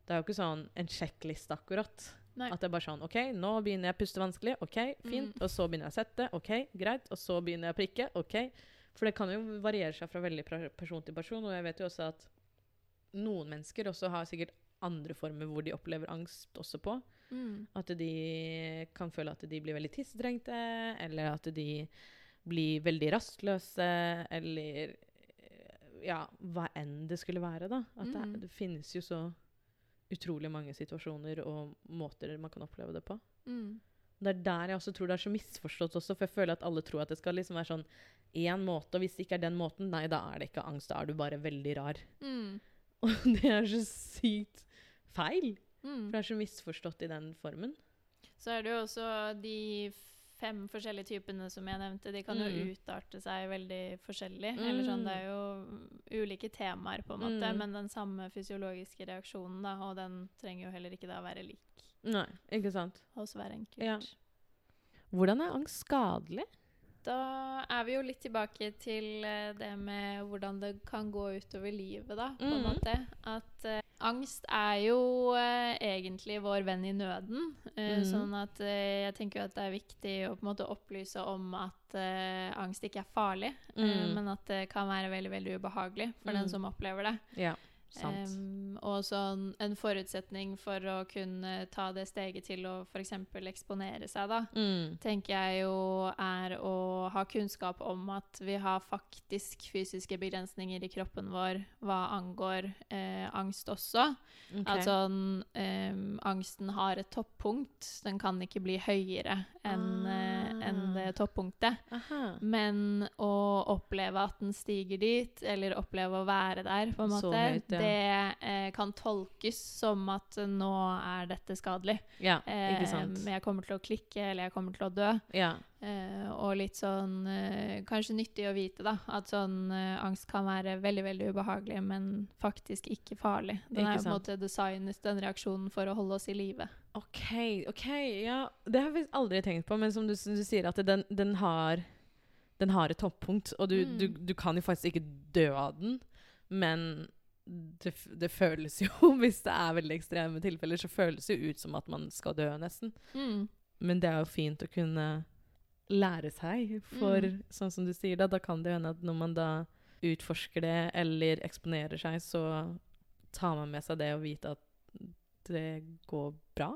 Det er jo ikke sånn en sjekkliste akkurat. Nei. At det er bare sånn OK, nå begynner jeg å puste vanskelig. OK, fint. Mm. Og så begynner jeg å sette. OK, greit. Og så begynner jeg å prikke. OK. For det kan jo variere seg fra veldig person til person. Og jeg vet jo også at noen mennesker også har sikkert andre former hvor de opplever angst også på. Mm. At de kan føle at de blir veldig tissetrengte, eller at de blir veldig rastløse, eller ja, hva enn det skulle være, da. At det, er- det finnes jo så utrolig mange situasjoner og måter man kan oppleve det på. Mm. Det er der jeg også tror det er så misforstått også, for jeg føler at alle tror at det skal liksom være sånn én måte, og hvis det ikke er den måten, nei, da er det ikke angst, da er du bare veldig rar. Mm. Og det er så sykt feil. Mm. For det er så misforstått i den formen. Så er det jo også de fem forskjellige typene som jeg nevnte. De kan jo Mm. utarte seg veldig forskjellig. Eller sånn, det er jo ulike temaer, på en måte, Mm. men den samme fysiologiske reaksjonen, da, og den trenger jo heller ikke da være lik Nei, ikke sant? hos hver enkelt. Ja. Hvordan er angst skadelig? Da er vi jo litt tilbake til eh, det med hvordan det kan gå utover livet, da, på en Mhm. måte. At eh, angst er jo eh, egentlig vår venn i nøden. Eh, mm. Sånn at eh, jeg tenker jo at det er viktig å på en måte opplyse om at eh, angst ikke er farlig, Mm. men at det kan være veldig veldig ubehagelig for Mm. den som opplever det. Ja, Em, og sånn en forutsetning for å kunne ta det steget til å f.eks. eksponere seg, da, mm. tenker jeg jo er å ha kunnskap om at vi har faktisk fysiske begrensninger i kroppen vår hva angår eh, angst også. Okay. At sånn um, angsten har et toppunkt. Den kan ikke bli høyere enn eh, en det toppunktet. Aha. Men å oppleve at den stiger dit, eller oppleve å være der, på en måte, høyt, ja. Det eh, kan tolkes som at nå er dette skadelig. Ja, ikke Eh, sant. jeg kommer til å klikke, eller jeg kommer til å dø. Ja. Eh, og litt sånn Kanskje nyttig å vite, da. At sånn angst kan være veldig, veldig ubehagelig, men faktisk ikke farlig. Den Ikke er på en måte designet, den reaksjonen, for å holde oss i live. OK, ok, ja. Det har jeg aldri tenkt på, men som du, som du sier, at den, den, har, den har et toppunkt. Og du, Mm. du, du kan jo faktisk ikke dø av den, men det, det føles jo, hvis det er veldig ekstreme tilfeller, så føles det jo ut som at man skal dø, nesten. Mm. Men det er jo fint å kunne lære seg, for Mm. sånn som du sier, da, da kan det hende at når man da utforsker det eller eksponerer seg, så tar man med seg det og vite at det går bra.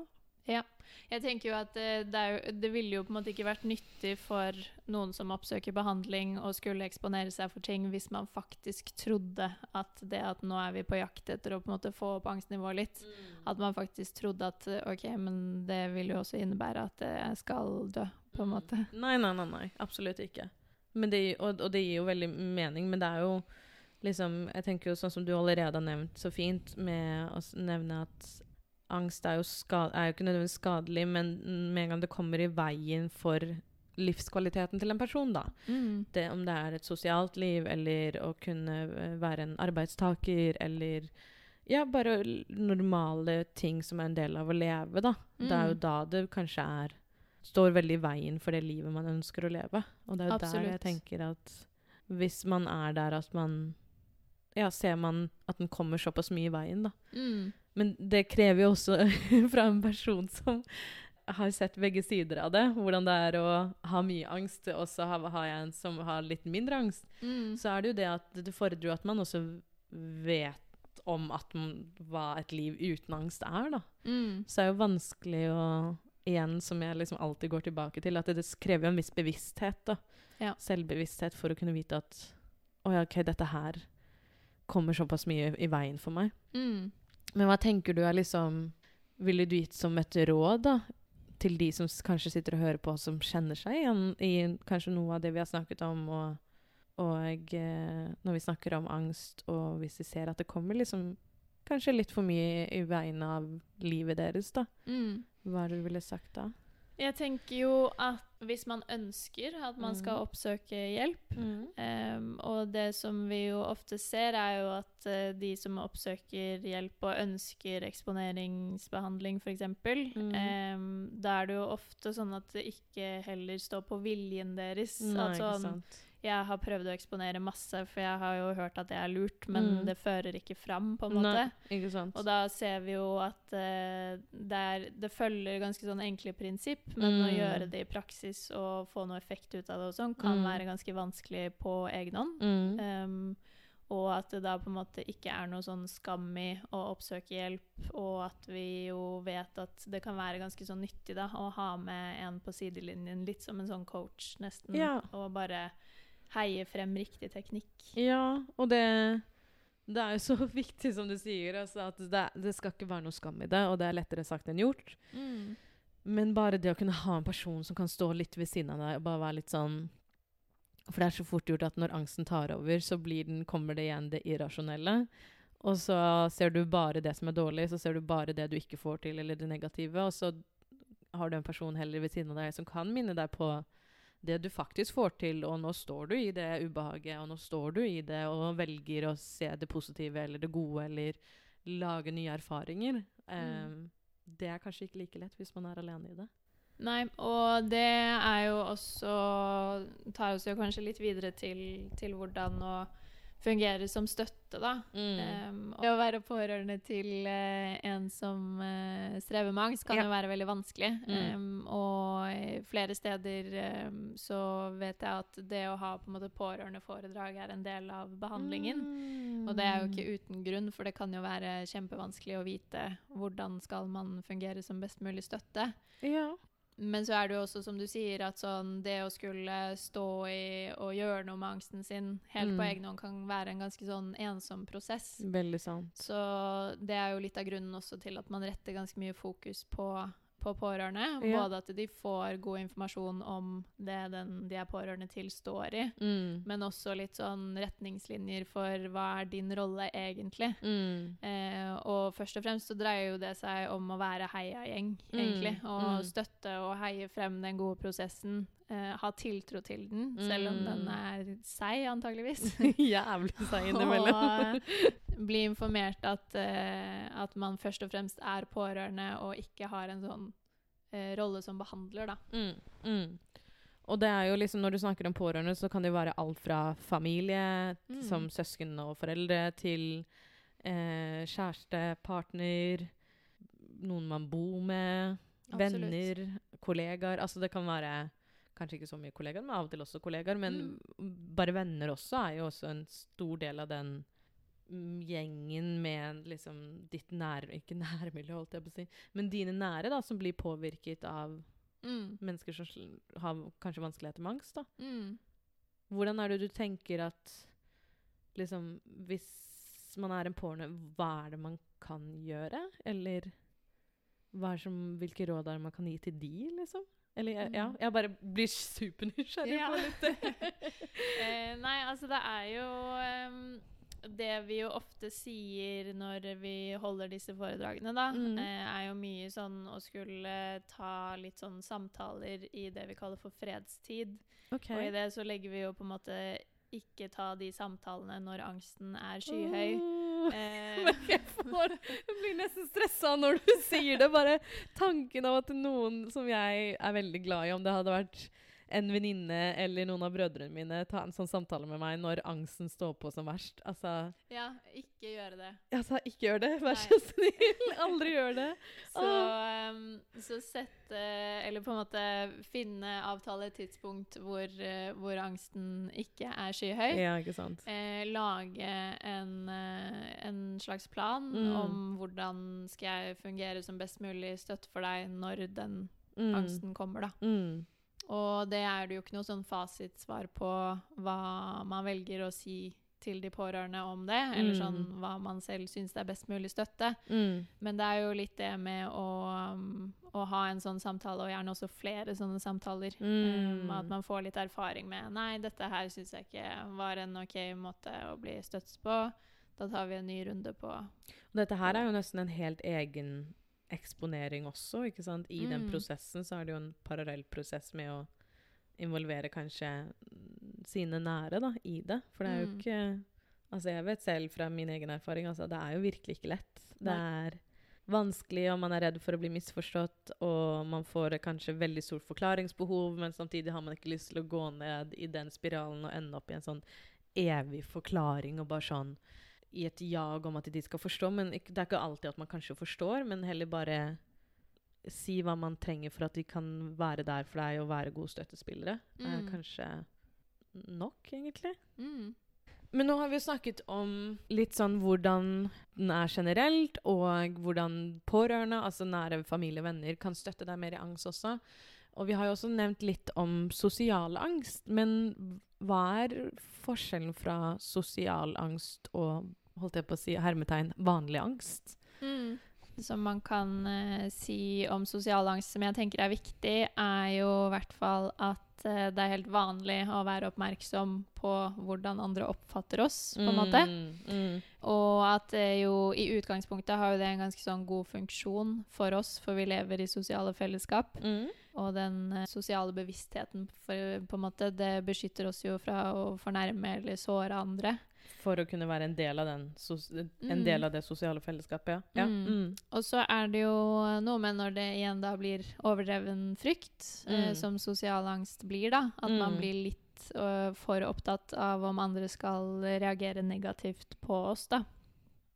Jeg tenker jo at eh, det, jo, det ville jo på en måte ikke vært nyttig for noen som oppsøker behandling, og skulle eksponere seg for ting hvis man faktisk trodde at det at nå er vi på jakt etter å på en måte få opp angstnivået litt, at man faktisk trodde at eh, OK, men det vil jo også innebære at jeg skal dø, på en måte. Nei, nei, nei, nei. Absolutt ikke. Men det, og, og det gir jo veldig mening, men det er jo liksom Jeg tenker jo sånn som du allerede har nevnt så fint, med å nevne at angst er jo, skad, er jo ikke nødvendigvis skadelig, men med en gang det kommer i veien for livskvaliteten til en person, da. Mm. Det, om det er et sosialt liv, eller å kunne eh, være en arbeidstaker, eller ja, bare normale ting som er en del av å leve, da. Det er jo Mm. da det kanskje er Står veldig i veien for det livet man ønsker å leve. Og det er jo der jeg tenker at hvis man er der at man Ja, ser man at den kommer såpass mye i veien, da. Mm. Men det krever jo også fra en person som har sett begge sider av det, hvordan det er å ha mye angst, og så har, har jeg en som har litt mindre angst, Mm. så er det jo det at det fordrer jo at man også vet om man, hva et liv uten angst er, da. Mm. Så det er jo vanskelig å Igjen, som jeg liksom alltid går tilbake til, at det, det krever jo en viss bevissthet, da. Ja. Selvbevissthet for å kunne vite at Å ja, OK, dette her kommer såpass mye i veien for meg. Mm. Men hva tenker du er liksom Ville du gitt som et råd, da? Til de som kanskje sitter og hører på, som kjenner seg igjen i kanskje noe av det vi har snakket om, og, og eh, når vi snakker om angst, og hvis de ser at det kommer liksom kanskje litt for mye i vegne av livet deres, da. Mm. Hva er det du ville sagt da? Jeg tenker jo at hvis man ønsker at man skal Mm. oppsøke hjelp em, Og det som vi jo ofte ser, er jo at uh, de som oppsøker hjelp og ønsker eksponeringsbehandling, f.eks., Mm. um, da er det jo ofte sånn at det ikke heller står på viljen deres. Nei, altså, ikke sånn, sant. Jeg har prøvd å eksponere masse, for jeg har jo hørt at det er lurt, men Mm. det fører ikke fram, på en måte. Nei. Og da ser vi jo at uh, det, er, det følger ganske sånn enkle prinsipp, men å Mm. gjøre det i praksis og få noe effekt ut av det og sånn, kan Mm. være ganske vanskelig på egen hånd. Um, og at det da på en måte ikke er noe sånn skam i å oppsøke hjelp, og at vi jo vet at det kan være ganske sånn nyttig da, å ha med en på sidelinjen, litt som en sånn coach nesten, Ja. og bare heie frem riktig teknikk. Ja, og det det er jo så viktig, som du sier, altså at det, det skal ikke være noe skam i det, og det er lettere sagt enn gjort. Mm. Men bare det å kunne ha en person som kan stå litt ved siden av deg og bare være litt sånn For det er så fort gjort at når angsten tar over, så blir den, kommer det igjen det irrasjonelle. Og så ser du bare det som er dårlig, så ser du bare det du ikke får til, eller det negative. Og så har du en person heller ved siden av deg som kan minne deg på det du faktisk får til, og nå står du i det ubehaget, og nå står du i det og velger å se det positive eller det gode, eller lage nye erfaringer. Um, det er kanskje ikke like lett hvis man er alene i det. Nei, og det er jo også Tar oss jo kanskje litt videre til, til hvordan å fungere som støtte, da. Mm. Um, og å være pårørende til uh, en som uh, strever med angst, kan Ja. jo være veldig vanskelig. Mm. Um, og flere steder um, så vet jeg at det å ha på en måte pårørendeforedrag er en del av behandlingen. Mm. Og det er jo ikke uten grunn, for det kan jo være kjempevanskelig å vite hvordan skal man fungere som best mulig støtte. Ja. Men så er det jo også, som du sier, at sånn, det å skulle stå i og gjøre noe med angsten sin helt på Mm. egen hånd kan være en ganske sånn ensom prosess. Veldig sant. Så det er jo litt av grunnen også til at man retter ganske mye fokus på, på pårørende. Ja. Både at de får god informasjon om det den de er pårørende til, står i. Mm. Men også litt sånn retningslinjer for hva er din rolle egentlig. Mm. Eh, og først og fremst så dreier jo det seg om å være heiagjeng, Mm, egentlig. Og mm. støtte og heie frem den gode prosessen. Eh, ha tiltro til den, selv om den Mm. er seig, antageligvis. Jævlig seig innimellom. Og eh, bli informert at, uh, at man først og fremst er pårørende og ikke har en sånn uh, rolle som behandler, da. Mm, mm. Og det er jo liksom, når du snakker om pårørende, så kan det jo være alt fra familie, Mm. som søsken og foreldre, til uh, kjæreste, partner, noen man bor med, Absolutt. venner, kollegaer. Altså det kan være kanskje ikke så mye kollegaer, men av og til også kollegaer. Men bare venner også er jo også en stor del av den mm, gjengen med liksom ditt nære Ikke nærmiljø, holdt jeg på å si, men dine nære, da, som blir påvirket av Mm. mennesker som har kanskje vanskeligheter med angst. da. Mm. Hvordan er det du tenker at liksom, Hvis man er en porno, hva er det man kan gjøre? Eller er som, hvilke råd er det man kan gi til de, liksom? Eller jeg- ja, Mm. jeg bare blir supernysgjerrig Ja. på litt eh, nei, altså det er jo ehm, Det vi jo ofte sier når vi holder disse foredragene, da, Mm. eh, er jo mye sånn å skulle ta litt sånn samtaler i det vi kaller for fredstid. Okay. Og i det så legger vi jo på en måte ikke ta de samtalene når angsten er skyhøy. Åh. Eh, jeg, får, jeg blir nesten stressa når du sier det. Bare tanken av at noen som jeg er veldig glad i, om det hadde vært en venninne eller noen av brødrene mine, ta en sånn samtale med meg når angsten står på som verst. Altså, ja, ikke gjøre det. altså ikke gjør det, vær så snill. Aldri gjør det. Så, um, så sette Eller på en måte finne avtale et tidspunkt hvor, eh, hvor angsten ikke er skyhøy. Ja, ikke sant. Eh, lage en, eh, en slags plan Mm. om hvordan skal jeg fungere som best mulig støtte for deg når den Mm. angsten kommer, da. Mm. Og det er det jo ikke noe sånn fasitsvar på hva man velger å si til de pårørende om det, eller Mm. sånn hva man selv syns er best mulig støtte. Mm. Men det er jo litt det med å, um, å ha en sånn samtale, og gjerne også flere sånne samtaler. Mm. Um, at man får litt erfaring med Nei, dette her syns jeg ikke var en OK måte å bli støttet på. Da tar vi en ny runde på dette her er jo nesten en helt egen eksponering også, ikke sant? I den Mm. prosessen så er det jo en parallell prosess med å involvere kanskje sine nære da, i det. For det er jo Mm. ikke Altså, jeg vet selv fra min egen erfaring, altså, det er jo virkelig ikke lett. Det er vanskelig, og man er redd for å bli misforstått, og man får kanskje veldig stort forklaringsbehov, men samtidig har man ikke lyst til å gå ned i den spiralen og ende opp i en sånn evig forklaring og bare sånn i et jag om at de skal forstå. Men det er ikke alltid at man kanskje forstår, men heller bare si hva man trenger for at de kan være der for deg og være gode støttespillere. er Mm. kanskje nok, egentlig. mm. Men nå har vi jo snakket om litt sånn hvordan den er generelt, og hvordan pårørende, altså nære familie og venner, kan støtte deg mer i angst også. Og vi har jo også nevnt litt om sosial angst. Men hva er forskjellen fra sosial angst og holdt jeg på å si hermetegn vanlig angst? Mm. Som man kan uh, si om sosial angst, som jeg tenker er viktig, er jo i hvert fall at uh, det er helt vanlig å være oppmerksom på hvordan andre oppfatter oss, på en måte. Mm, mm, Og at det jo i utgangspunktet har jo det en ganske sånn god funksjon for oss, for vi lever i sosiale fellesskap. mm. Og den sosiale bevisstheten, for, på en måte, det beskytter oss jo fra å fornærme eller såre andre. For å kunne være en del av, den, en Mm. del av det sosiale fellesskapet, ja. ja. Mm. Mm. Og så er det jo noe med når det igjen da blir overdreven frykt, eh, Mm. som sosial angst blir, da. At man Mm. blir litt øh, for opptatt av om andre skal reagere negativt på oss, da.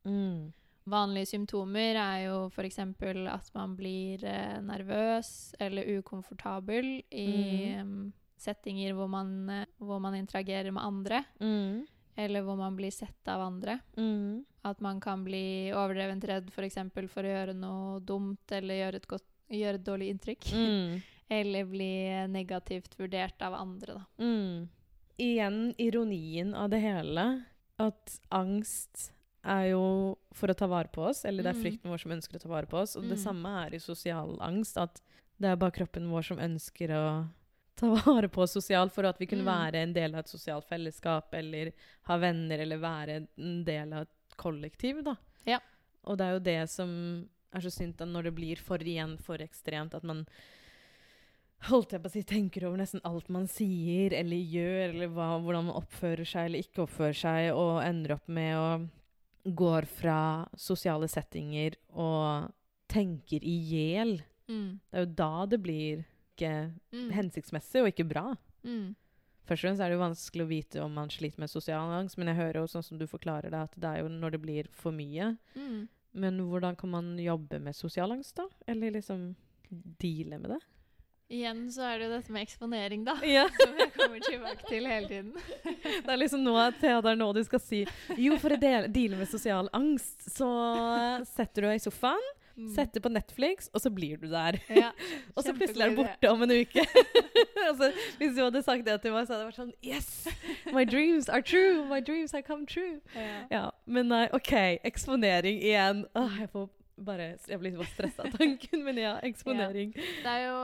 Mm. Vanlige symptomer er jo f.eks. at man blir eh, nervøs eller ukomfortabel i em, settinger hvor man, eh, hvor man interagerer med andre, Mm. Eller hvor man blir sett av andre. Mm. At man kan bli overdrevent redd f.eks. For, for å gjøre noe dumt eller gjøre et, godt, gjøre et dårlig inntrykk. Mm. Eller bli negativt vurdert av andre, da. Mm. Igjen ironien av det hele. At angst er jo for å ta vare på oss, eller det er Mm. frykten vår som ønsker å ta vare på oss. Og det Mm. samme er i sosial angst. At det er bare kroppen vår som ønsker å ta vare på oss sosialt for at vi kunne Mm. være en del av et sosialt fellesskap, eller ha venner, eller være en del av et kollektiv, da. Ja. Og det er jo det som er så synd når det blir for igjen for ekstremt, at man holdt jeg på å si, tenker over nesten alt man sier eller gjør, eller hva, hvordan man oppfører seg eller ikke oppfører seg, og ender opp med å går fra sosiale settinger og tenker i hjel. Mm. Det er jo da det blir ikke Mm. hensiktsmessig og ikke bra. Mm. Først og fremst er det jo vanskelig å vite om man sliter med sosial angst, men jeg hører jo sånn som du forklarer det, at det er jo når det blir for mye. Mm. Men hvordan kan man jobbe med sosial angst, da? Eller liksom deale med det? Igjen så er det jo dette med eksponering, da. Ja. Som jeg kommer tilbake til hele tiden. Det er liksom nå Thea, det er nå du skal si Jo, for å deale med sosial angst, så setter du deg i sofaen, Mm. det på Netflix, og så blir du der. Ja, Og så plutselig er du borte om en uke. altså, hvis du hadde sagt det til meg, så hadde det vært sånn Yes! My dreams are true! My dreams have come true! Ja. Ja, Men nei, OK. Eksponering igjen. Åh, jeg får bare Jeg blir litt stressa av tanken, men ja, eksponering. Det er jo,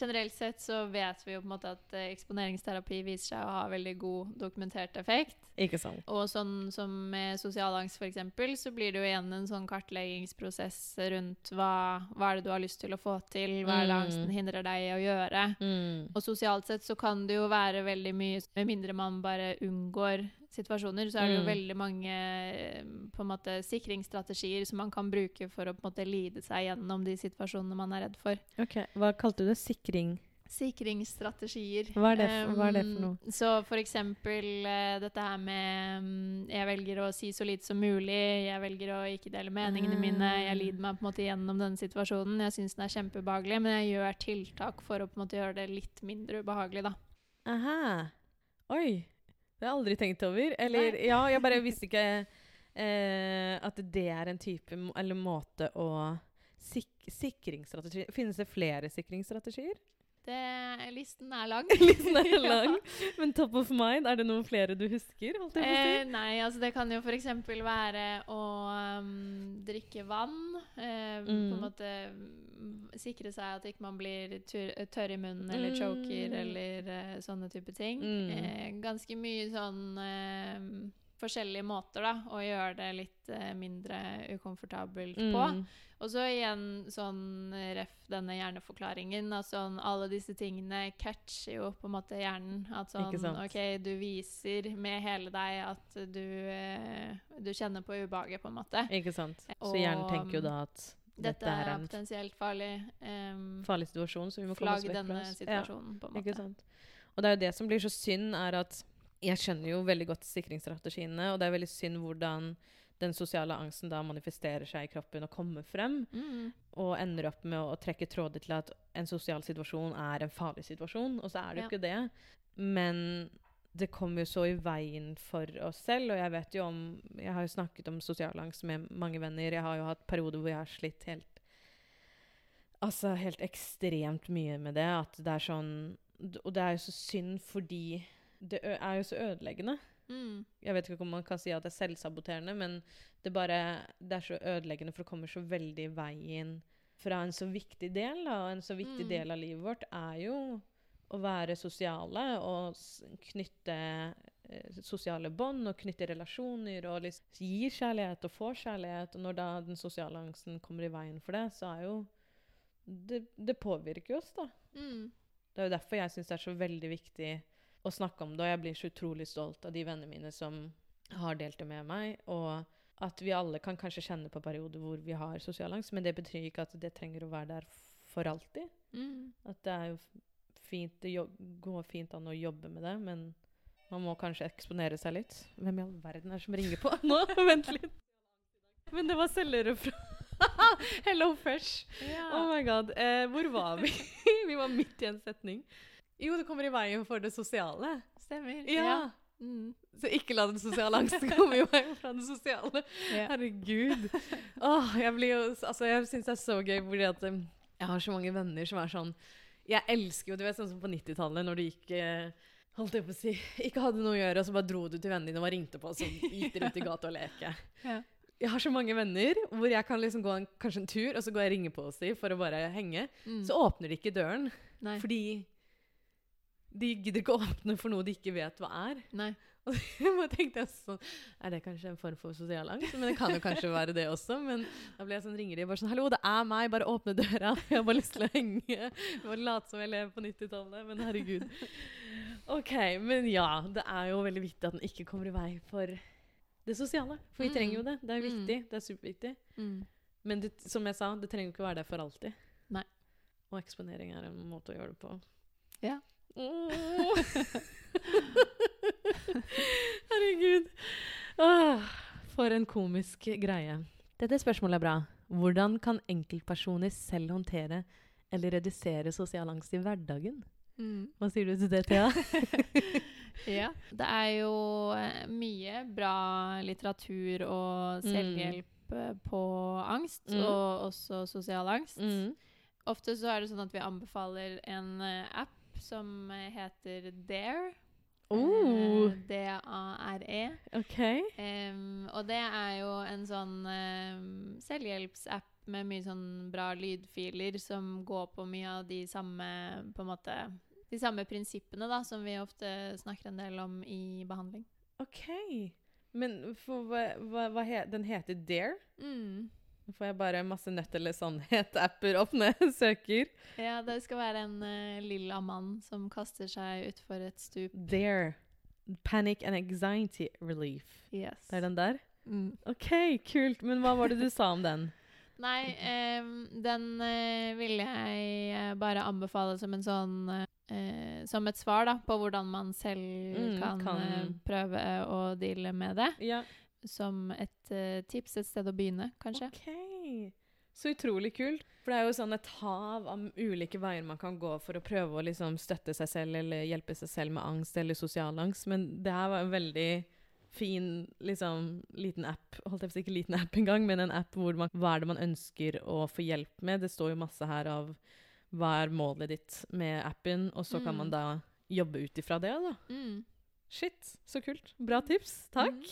Generelt sett så vet vi jo på en måte at eh, eksponeringsterapi viser seg å ha veldig god dokumentert effekt. Ikke sant. Og sånn som med sosial angst eksempel, så blir det jo igjen en sånn kartleggingsprosess rundt hva, hva er det du har lyst til å få til, hva er det Mm. angsten hindrer deg i å gjøre. Mm. Og sosialt sett så kan det jo være veldig mye Med mindre man bare unngår situasjoner, så er det jo Mm. veldig mange eh, på en måte sikringsstrategier som man kan bruke for å på en måte lide seg gjennom de situasjonene man er redd for. OK. Hva kalte du det? Sikring? Sikringsstrategier. Hva er det for- hva er det for noe? Så for eksempel eh, dette her med um, Jeg velger å si så lite som mulig. Jeg velger å ikke dele meningene mine. Jeg lider meg på en måte gjennom denne situasjonen. Jeg syns den er kjempeubehagelig, men jeg gjør tiltak for å på en måte gjøre det litt mindre ubehagelig, da. Aha. Oi. Det har jeg aldri tenkt over. Eller ja, jeg bare visste ikke eh, at det er en type eller måte å sik Sikringsstrategi Finnes det flere sikringsstrategier? Det, listen er lang. Listen er Ja. Men top of mind, er det noen flere du husker? Å Eh, nei, altså det kan jo f.eks. være å um, drikke vann. Eh, På en Mm. måte mm, sikre seg at ikke man blir tørr i munnen eller choker Mm. eller uh, sånne type ting. Mm. Eh, ganske mye sånn eh, forskjellige måter da, å gjøre det litt eh, mindre ukomfortabelt på. Mm. Og så igjen sånn ref denne hjerneforklaringen. At sånn alle disse tingene catcher jo på en måte hjernen. At sånn OK, du viser med hele deg at du, eh, du kjenner på ubehaget, på en måte. Ikke sant? Så hjernen Og, tenker jo da at dette Dette er en potensielt farlig. Um, farlig situasjon, så vi må komme oss vekk fra denne situasjonen, Ja. på en Ikke sant? Og det er jo det som blir så synd, er at jeg skjønner jo veldig godt sikringsstrategiene, og det er veldig synd hvordan den sosiale angsten da manifesterer seg i kroppen og kommer frem, Mm. og ender opp med å, å trekke tråder til at en sosial situasjon er en farlig situasjon, og så er det jo Ja. ikke det. Men det kommer jo så i veien for oss selv, og jeg vet jo om Jeg har jo snakket om sosial angst med mange venner. Jeg har jo hatt perioder hvor jeg har slitt helt Altså helt ekstremt mye med det. At det er sånn Og det er jo så synd fordi det er jo så ødeleggende. Mm. Jeg vet ikke om man kan si at det er selvsaboterende, men det, bare, det er så ødeleggende, for det kommer så veldig i veien fra en så viktig del. Da. En så viktig Mm. del av livet vårt er jo å være sosiale og knytte eh, sosiale bånd og knytte relasjoner og liksom gi kjærlighet og få kjærlighet. Og når da den sosiale angsten kommer i veien for det, så er jo Det, det påvirker oss, da. Mm. Det er jo derfor jeg syns det er så veldig viktig å snakke om det, og jeg blir så utrolig stolt av de vennene mine som har delt det med meg. Og at vi alle kan kanskje kjenne på perioder hvor vi har sosial angst, men det betyr ikke at det trenger å være der for alltid. Mm. At det er jo fint, det går fint an å jobbe med det, men man må kanskje eksponere seg litt. Hvem i all verden er det som ringer på nå? Vent litt. Men det var selgere fra Hello Fresh. Oh my god. Eh, hvor var vi? vi var midt i en setning. Jo, det kommer i veien for det sosiale. Stemmer. Ja. Mm. Så ikke la den sosiale angsten komme i veien fra det sosiale. Ja. Herregud. Åh, jeg blir jo Altså, jeg syns det er så gøy fordi at um, jeg har så mange venner som er sånn Jeg elsker jo, du vet, sånn som på 90-tallet, når du gikk eh, Holdt jeg på å si Ikke hadde noe å gjøre, og så bare dro du til vennene dine og ringte på, og så gikk dere ut i gata og leke. Ja. Jeg har så mange venner hvor jeg kan liksom gå en, kanskje en tur, og så går jeg og ringer på hos dem for å bare henge. Mm. Så åpner de ikke døren, Nei. fordi de gidder ikke å åpne for noe de ikke vet hva er. Nei. Og da tenkte jeg sånn, Er det kanskje en form for sosial angst? Men det kan jo kanskje være det også. Men da ble jeg sånn, ringer de bare sånn 'Hallo, det er meg. Bare åpne døra. Jeg har bare lyst til å henge.' Bare late som jeg lever på 90-tallet. Men herregud. OK. Men ja, det er jo veldig viktig at den ikke kommer i vei for det sosiale. For vi Mm. trenger jo det. Det er Mm. viktig. Det er superviktig. Mm. Men det, som jeg sa, det trenger jo ikke å være der for alltid. Nei. Og eksponering er en måte å gjøre det på. Ja. Åh. Herregud. Åh, for en komisk greie. Dette spørsmålet er bra. Hvordan kan enkeltpersoner selv håndtere eller redusere sosial angst i hverdagen? Mm. Hva sier du til det, Thea? Ja. Det er jo eh, mye bra litteratur og Mm. selvhjelp mm. på angst, Mm. og også sosial angst. Mm. Ofte så er det sånn at vi anbefaler en eh, som eh, heter Dare. Oh, Eh, D-A-R-E. OK. Um, og det er jo en sånn um, selvhjelpsapp med mye sånn bra lydfiler som går på mye av de samme på en måte de samme prinsippene da, som vi ofte snakker en del om i behandling. ok. Men for, hva, hva, hva he, den heter Dare? Mm. Nå får jeg bare masse nødt eller sannhet-apper opp når jeg søker. Ja, det skal være en uh, lilla mann som kaster seg utfor et stup. Dare. Panic and anxiety relief. Yes. Det er den der? Mm. OK, kult. Men hva var det du sa om den? Nei, eh, den eh, vil jeg bare anbefale som en sånn eh, Som et svar da, på hvordan man selv Mm, kan, kan- eh, prøve å deale med det. Ja. Som et uh, tips, et sted å begynne, kanskje. OK. Så utrolig kult. For det er jo sånn et hav av ulike veier man kan gå for å prøve å liksom støtte seg selv eller hjelpe seg selv med angst eller sosial angst. Men det her var en veldig fin liksom, liten app. Holdt jeg på å si ikke liten app engang, men en app hvor man, hva er det man ønsker å få hjelp med. Det står jo masse her av hva er målet ditt med appen, og så kan Mm. man da jobbe ut ifra det, da. Mm. Shit, så kult. Bra tips. Takk.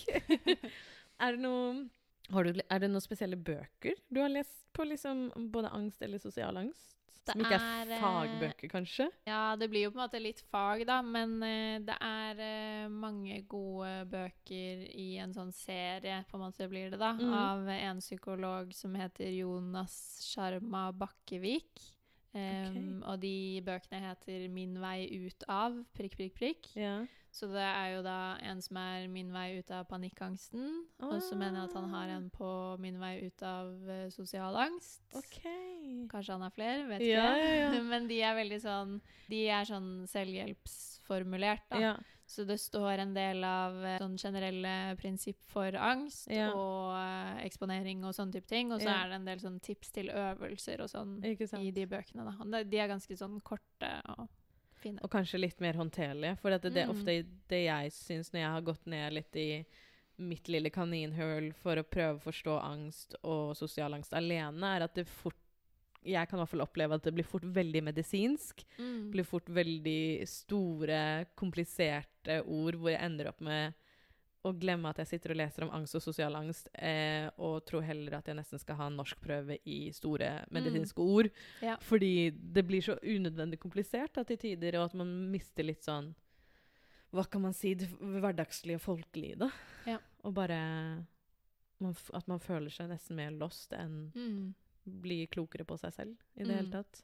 er, det noe, har du, er det noen spesielle bøker du har lest på liksom både angst eller sosial angst? Det Som ikke er, er, eh, fagbøker, kanskje? Ja, det blir jo på en måte litt fag, da, men uh, det er uh, mange gode bøker i en sånn serie, på en måte blir det da, Mm. av en psykolog som heter Jonas Sharma Bakkevik. Em, Og de bøkene heter 'Min vei ut av', prikk, prikk, prikk. Ja. Så det er jo da en som er 'Min vei ut av panikkangsten', og så mener jeg at han har en på 'Min vei ut av eh, sosial angst'. OK. Kanskje han har flere, vet Ja, ikke. ja, ja. Men de er veldig sånn De er sånn selvhjelpsformulert, da. Ja. Så det står en del av eh, sånn generelle prinsipp for angst Ja. og uh, eksponering og sånne type ting. Og så Ja. er det en del sånn tips til øvelser og sånn i de bøkene, da. De- De er ganske sånn korte og fine. Og kanskje litt mer håndterlige. For det er Mm. ofte det jeg syns når jeg har gått ned litt i mitt lille kaninhull for å prøve å forstå angst og sosial angst alene, er at det fort Jeg kan i hvert fall oppleve at det blir fort veldig medisinsk. Mm. blir fort veldig store, kompliserte ord hvor jeg ender opp med å glemme at jeg sitter og leser om angst og sosial angst, eh, og tror heller at jeg nesten skal ha en norskprøve i store medisinske ord. Ja. Fordi det blir så unødvendig komplisert da, til tider, og at man mister litt sånn Hva kan man si? Det hverdagslige og folkelige, da. Ja. Og bare man, At man føler seg nesten mer lost enn Mm. bli klokere på seg selv i det Mm. hele tatt.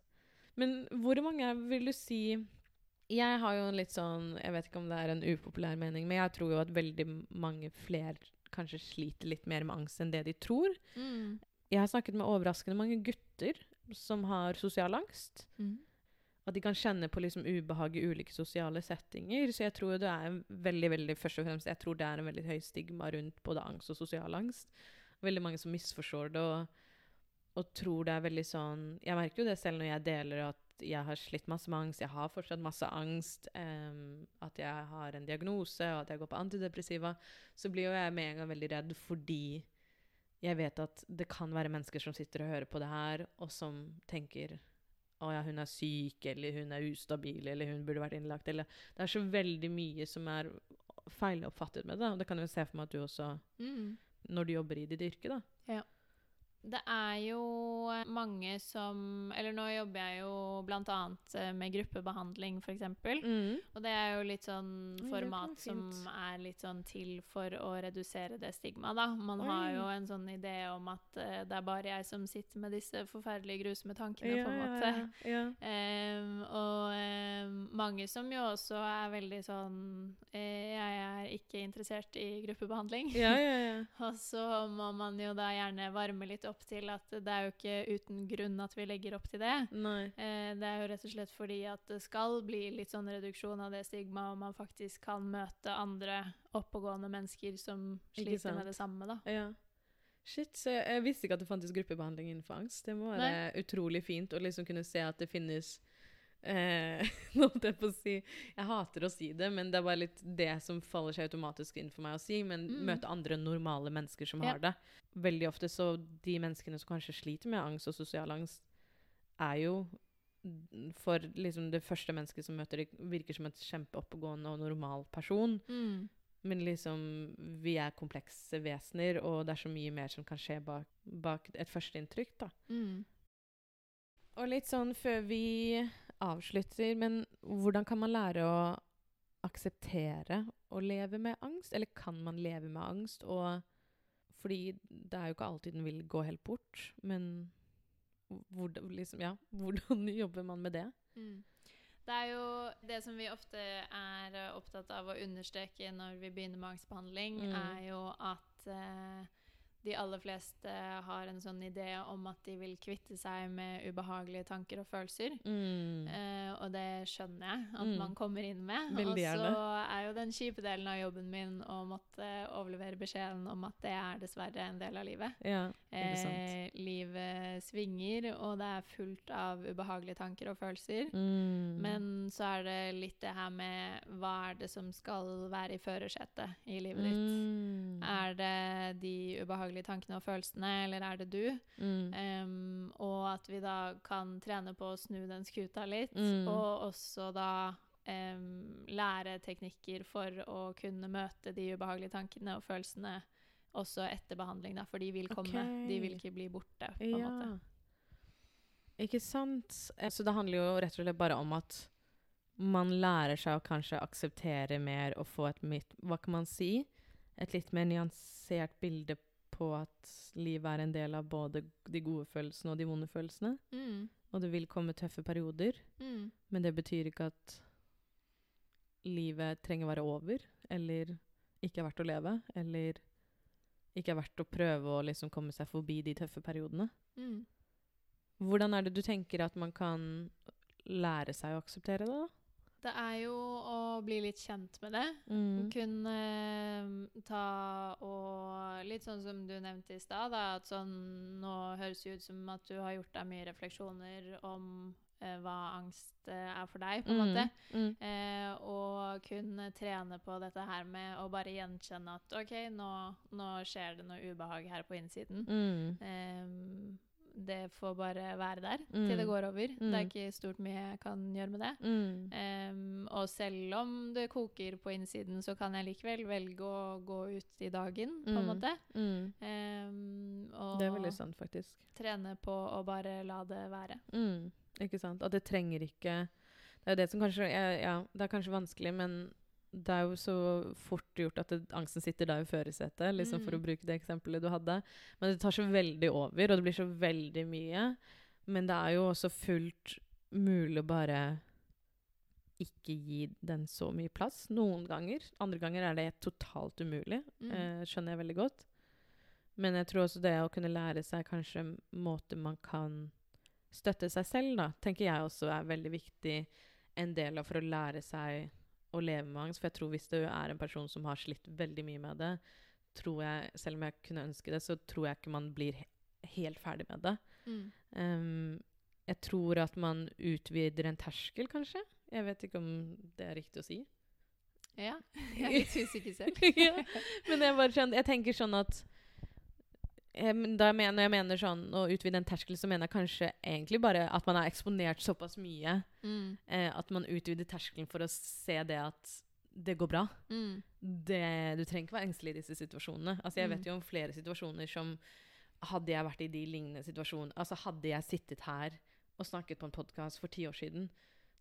Men hvor mange vil du si Jeg har jo en litt sånn Jeg vet ikke om det er en upopulær mening, men jeg tror jo at veldig mange flere kanskje sliter litt mer med angst enn det de tror. Mm. Jeg har snakket med overraskende mange gutter som har sosial angst. Mm. at de kan kjenne på liksom ubehag i ulike sosiale settinger. Så jeg tror det er veldig, veldig, først og fremst, jeg tror det er en veldig høy stigma rundt både angst og sosial angst. Veldig mange som misforstår det og, og tror det er veldig sånn Jeg merker jo det selv når jeg deler at jeg har slitt masse med angst, jeg har fortsatt masse angst, um, at jeg har en diagnose, og at jeg går på antidepressiva, så blir jo jeg med en gang veldig redd fordi jeg vet at det kan være mennesker som sitter og hører på det her, og som tenker å ja, hun er syk, eller hun er ustabil, eller hun burde vært innlagt, eller Det er så veldig mye som er feiloppfattet med det, og det kan jeg jo se for meg at du også, Mm. når du jobber i ditt yrke, da. Det er jo mange som Eller nå jobber jeg jo bl.a. med gruppebehandling, f.eks. Mm. Og det er jo litt sånn format som er litt sånn til for å redusere det stigmaet, da. Man har jo en sånn idé om at uh, det er bare jeg som sitter med disse forferdelige, grusomme tankene, Ja, på en måte. ja, ja. Um, og um, mange som jo også er veldig sånn uh, Jeg er ikke interessert i gruppebehandling. Ja, ja, ja. Og så må man jo da gjerne varme litt opp til at det er jo ikke uten grunn at vi legger opp til det. Nei. Eh, det er jo rett og slett fordi at det skal bli litt sånn reduksjon av det stigmaet, og man faktisk kan møte andre oppegående mennesker som sliter med det samme, da. Ja. Shit, så jeg, jeg visste ikke at det fantes gruppebehandling innenfor angst. Det må være utrolig fint å liksom kunne se at det finnes eh, Nå holdt jeg på å si Jeg hater å si det, men det er bare litt det som faller seg automatisk inn for meg å si. Men Mm. møte andre normale mennesker som Ja. har det. Veldig ofte så de menneskene som kanskje sliter med angst og sosial angst, er jo for liksom det første mennesket som møter det, virker som et kjempeoppegående og normal person. Mm. Men liksom, vi er komplekse vesener, og det er så mye mer som kan skje bak, bak et førsteinntrykk. Mm. Og litt sånn før vi avslutter, men hvordan kan man lære å akseptere å leve med angst? Eller kan man leve med angst? Og fordi det er jo ikke alltid den vil gå helt bort, men hvordan, liksom, ja, hvordan jobber man med det? Mm. Det er jo det som vi ofte er eh, opptatt av å understreke når vi begynner med angstbehandling, Mm. er jo at eh, de aller fleste har en sånn idé om at de vil kvitte seg med ubehagelige tanker og følelser. Eh, og det skjønner jeg at Mm. man kommer inn med. Veldig og så er jo den kjipe delen av jobben min å måtte overlevere beskjeden om at det er dessverre en del av livet. Ja. Eh, livet svinger, og det er fullt av ubehagelige tanker og følelser. Mm. Men så er det litt det her med hva er det som skal være i førersetet i livet ditt? Mm. Er det de ubehagelige tankene og følelsene, eller er det du? Mm. Um, og at vi da kan trene på å snu den skuta litt, Mm. og også da um, lære teknikker for å kunne møte de ubehagelige tankene og følelsene også etter behandling, da, for de vil komme. De vil ikke bli borte, på en måte. Ikke sant? Eh, Så det handler jo rett og slett bare om at man lærer seg å kanskje akseptere mer og få et mitt Hva kan man si? Et litt mer nyansert bilde på at livet er en del av både de gode følelsene og de vonde følelsene. Mm. Og det vil komme tøffe perioder, Mm. men det betyr ikke at livet trenger å være over, eller ikke er verdt å leve, eller ikke er verdt å prøve å liksom komme seg forbi de tøffe periodene. Mm. Hvordan er det du tenker at man kan lære seg å akseptere det, da? Det er jo å bli litt kjent med det. Mm. Kunne eh, ta og Litt sånn som du nevnte i stad, at sånn Nå høres det ut som at du har gjort deg mye refleksjoner om eh, hva angst eh, er for deg, på en måte. Mm. Eh, og kunne trene på dette her med å bare gjenkjenne at OK, nå, nå skjer det noe ubehag her på innsiden. Mm. Det får bare være der Mm. til det går over. Det Mm. er ikke stort mye jeg kan gjøre med det. Mm. Um, og selv om det koker på innsiden, så kan jeg likevel velge å gå ut i dagen, på en Mm. måte. Mm. Em, og Det er veldig sant, faktisk. trene på å bare la det være. Mm. Ikke sant? At det trenger ikke Det er jo det som kanskje er, Ja, det er kanskje vanskelig, men det er jo så fort gjort at det, angsten sitter der i førersetet, liksom for å Mm. bruke det eksempelet du hadde. Men det tar så veldig over, og det blir så veldig mye. Men det er jo også fullt mulig å bare ikke gi den så mye plass. Noen ganger. Andre ganger er det totalt umulig. Mm. Eh, skjønner jeg veldig godt. Men jeg tror også det å kunne lære seg kanskje måter man kan støtte seg selv, da, tenker jeg også er veldig viktig en del av for å lære seg å leve med angst. For jeg tror hvis du er en person som har slitt veldig mye med det, tror jeg, selv om jeg kunne ønske det, så tror jeg ikke man blir he- helt ferdig med det. Mm. Um, jeg tror at man utvider en terskel, kanskje. Jeg vet ikke om det er riktig å si. Ja. Jeg er litt usikker selv. ja. Men jeg, bare skjønner, jeg tenker sånn at da jeg mener, Når jeg mener sånn å utvide en terskel, så mener jeg kanskje egentlig bare at man er eksponert såpass mye Mm. eh, at man utvider terskelen for å se det at det går bra. Mm. Det, du trenger ikke være engstelig i disse situasjonene. Altså, jeg Mm. vet jo om flere situasjoner som Hadde jeg vært i de lignende situasjonene Altså, hadde jeg sittet her og snakket på en podkast for ti år siden,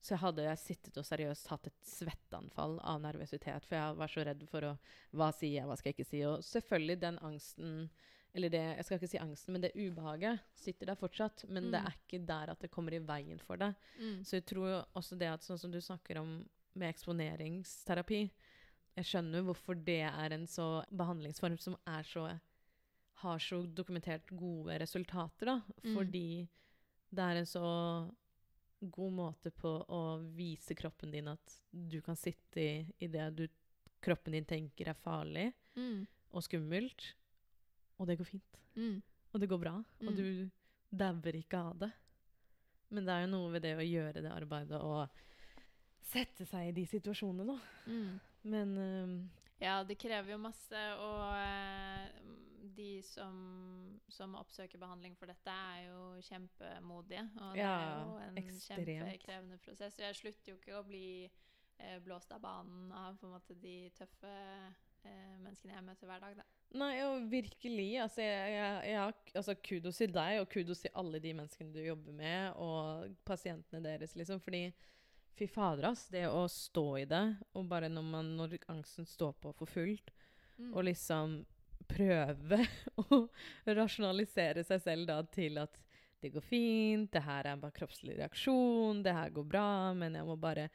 så hadde jeg sittet og seriøst hatt et svetteanfall av nervøsitet, for jeg var så redd for å Hva sier jeg, hva skal jeg ikke si? Og selvfølgelig den angsten Eller det Jeg skal ikke si angsten, men det ubehaget sitter der fortsatt. Men det Mm. er ikke der at det kommer i veien for deg. Mm. Så jeg tror også det at sånn som du snakker om med eksponeringsterapi Jeg skjønner hvorfor det er en så behandlingsform som er så har så dokumentert gode resultater, da. Mm. Fordi det er en så god måte på å vise kroppen din at du kan sitte i, i det du, kroppen din tenker er farlig Mm. og skummelt, og det går fint. Mm. Og det går bra, Mm. og du dauer ikke av det. Men det er jo noe ved det å gjøre det arbeidet og sette seg i de situasjonene, da. Mm. Men um, Ja, det krever jo masse, og eh, de som, som oppsøker behandling for dette, er jo kjempemodige. Og det er jo en ekstremt. kjempekrevende prosess. Og jeg slutter jo ikke å bli eh, blåst av banen av måte de tøffe eh, menneskene jeg møter hver dag, da. Nei, og virkelig. Altså, jeg, jeg, jeg, altså, kudos til deg, og kudos til alle de menneskene du jobber med, og pasientene deres, liksom. Fordi fy fader, ass. Det å stå i det, og bare når, man, når angsten står på for fullt, Mm. og liksom prøve å rasjonalisere seg selv da til at det går fint, det her er bare kroppslig reaksjon, det her går bra, men jeg må bare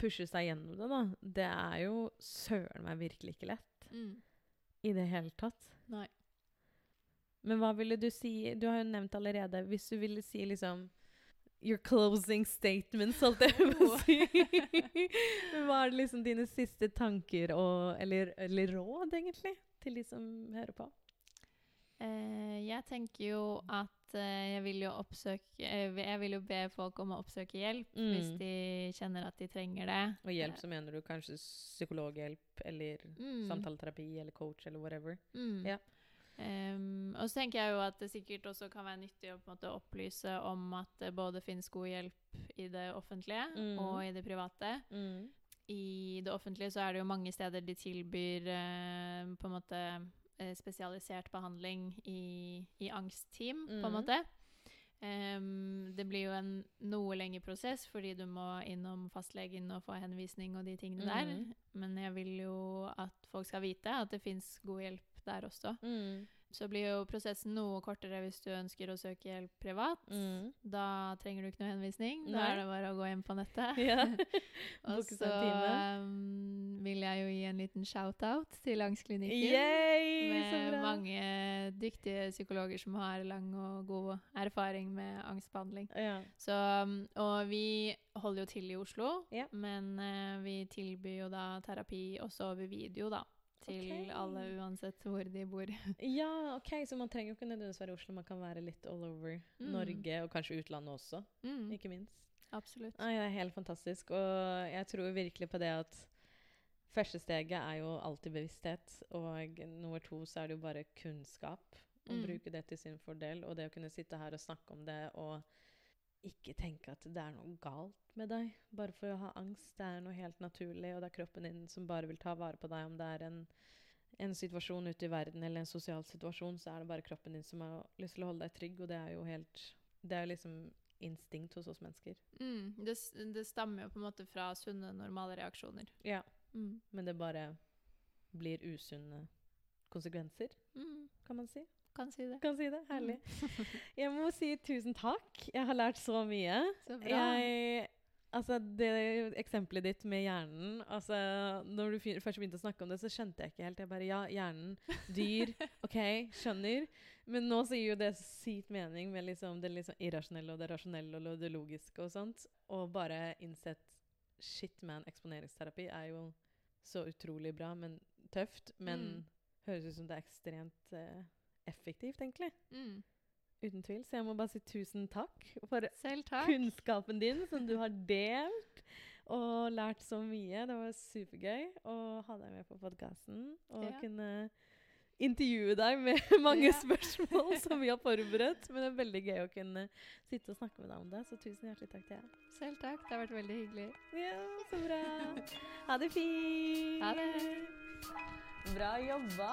pushe seg gjennom det, da. Det er jo søren meg virkelig ikke lett Mm. I det hele tatt. Nei. Men hva ville du si Du har jo nevnt allerede. Hvis du ville si liksom Your closing statements, holdt jeg på å si. Hva er liksom dine siste tanker og Eller, eller råd, egentlig, til de som hører på? Eh, jeg tenker jo at eh, jeg vil jo oppsøke eh, Jeg vil jo be folk om å oppsøke hjelp hvis Mm. de kjenner at de trenger det. Og hjelp, så mener du kanskje psykologhjelp eller Mm. samtaleterapi eller coach eller whatever. Mm. Ja. Um, og så tenker jeg jo at det sikkert også kan være nyttig å måte opplyse om at det både finnes god hjelp i det offentlige Mm. og i det private. I det offentlige så er det jo mange steder de tilbyr uh, på en måte spesialisert behandling i, i angstteam, på en Mhm. måte. Um, det blir jo en noe lengre prosess, fordi du må innom fastlegen og få henvisning og de tingene der. Mhm. Men jeg vil jo at folk skal vite at det fins god hjelp der også. Mm. Så blir jo prosessen noe kortere hvis du ønsker å søke hjelp privat. Mm. Da trenger du ikke noe henvisning. Da Nei. er det bare å gå hjem på nettet. Ja. Og så um, vil jeg jo gi en liten shout-out til Angstklinikken. Yay! Med mange dyktige psykologer som har lang og god erfaring med angstbehandling. Ja. Så, um, og vi holder jo til i Oslo, Ja. men uh, vi tilbyr jo da terapi også over video, da. Til okay. alle uansett hvor de bor. ja, OK, så man trenger jo ikke nødvendigvis være i Oslo. Man kan være litt all over Mm. Norge, og kanskje utlandet også, Mm, ikke minst. absolutt. Ja, det er helt fantastisk. Og jeg tror virkelig på det at første steget er jo alltid bevissthet. Og nummer to så er det jo bare kunnskap. Å Mm. bruke det til sin fordel. Og det å kunne sitte her og snakke om det og ikke tenke at det er noe galt med deg bare for å ha angst. Det er noe helt naturlig, og det er kroppen din som bare vil ta vare på deg. Om det er en, en situasjon ute i verden eller en sosial situasjon, så er det bare kroppen din som har lyst til å holde deg trygg, og det er jo helt Det er liksom instinkt hos oss mennesker. Mm, det, det stammer jo på en måte fra sunne, normale reaksjoner. Ja. Mm. Men det bare blir usunne konsekvenser, Mm, kan man si. Kan si det. Kan si det. Herlig. Jeg må si tusen takk. Jeg har lært så mye. Så bra. Jeg Altså, det eksempelet ditt med hjernen altså, Når du først begynte å snakke om det, så skjønte jeg ikke helt. Jeg bare Ja, hjernen. Dyr. OK, skjønner. Men nå sier jo det sitt mening med liksom det liksom irrasjonelle og det rasjonelle og det logiske og sånt. Og bare innsett Shit, man, eksponeringsterapi er jo så utrolig bra, men tøft. Men Mm. høres ut som det er ekstremt eh, effektivt, egentlig. Mm. Uten tvil. Så jeg må bare si tusen takk for takk. kunnskapen din som du har delt og lært så mye. Det var supergøy å ha deg med på podkasten og Ja. kunne intervjue deg med mange Ja. spørsmål som vi har forberedt. Men det er veldig gøy å kunne sitte og snakke med deg om det, så tusen hjertelig takk til deg. Selv takk. Det har vært veldig hyggelig. Ja, så bra. Ha det fint. Ha det. Bra jobba.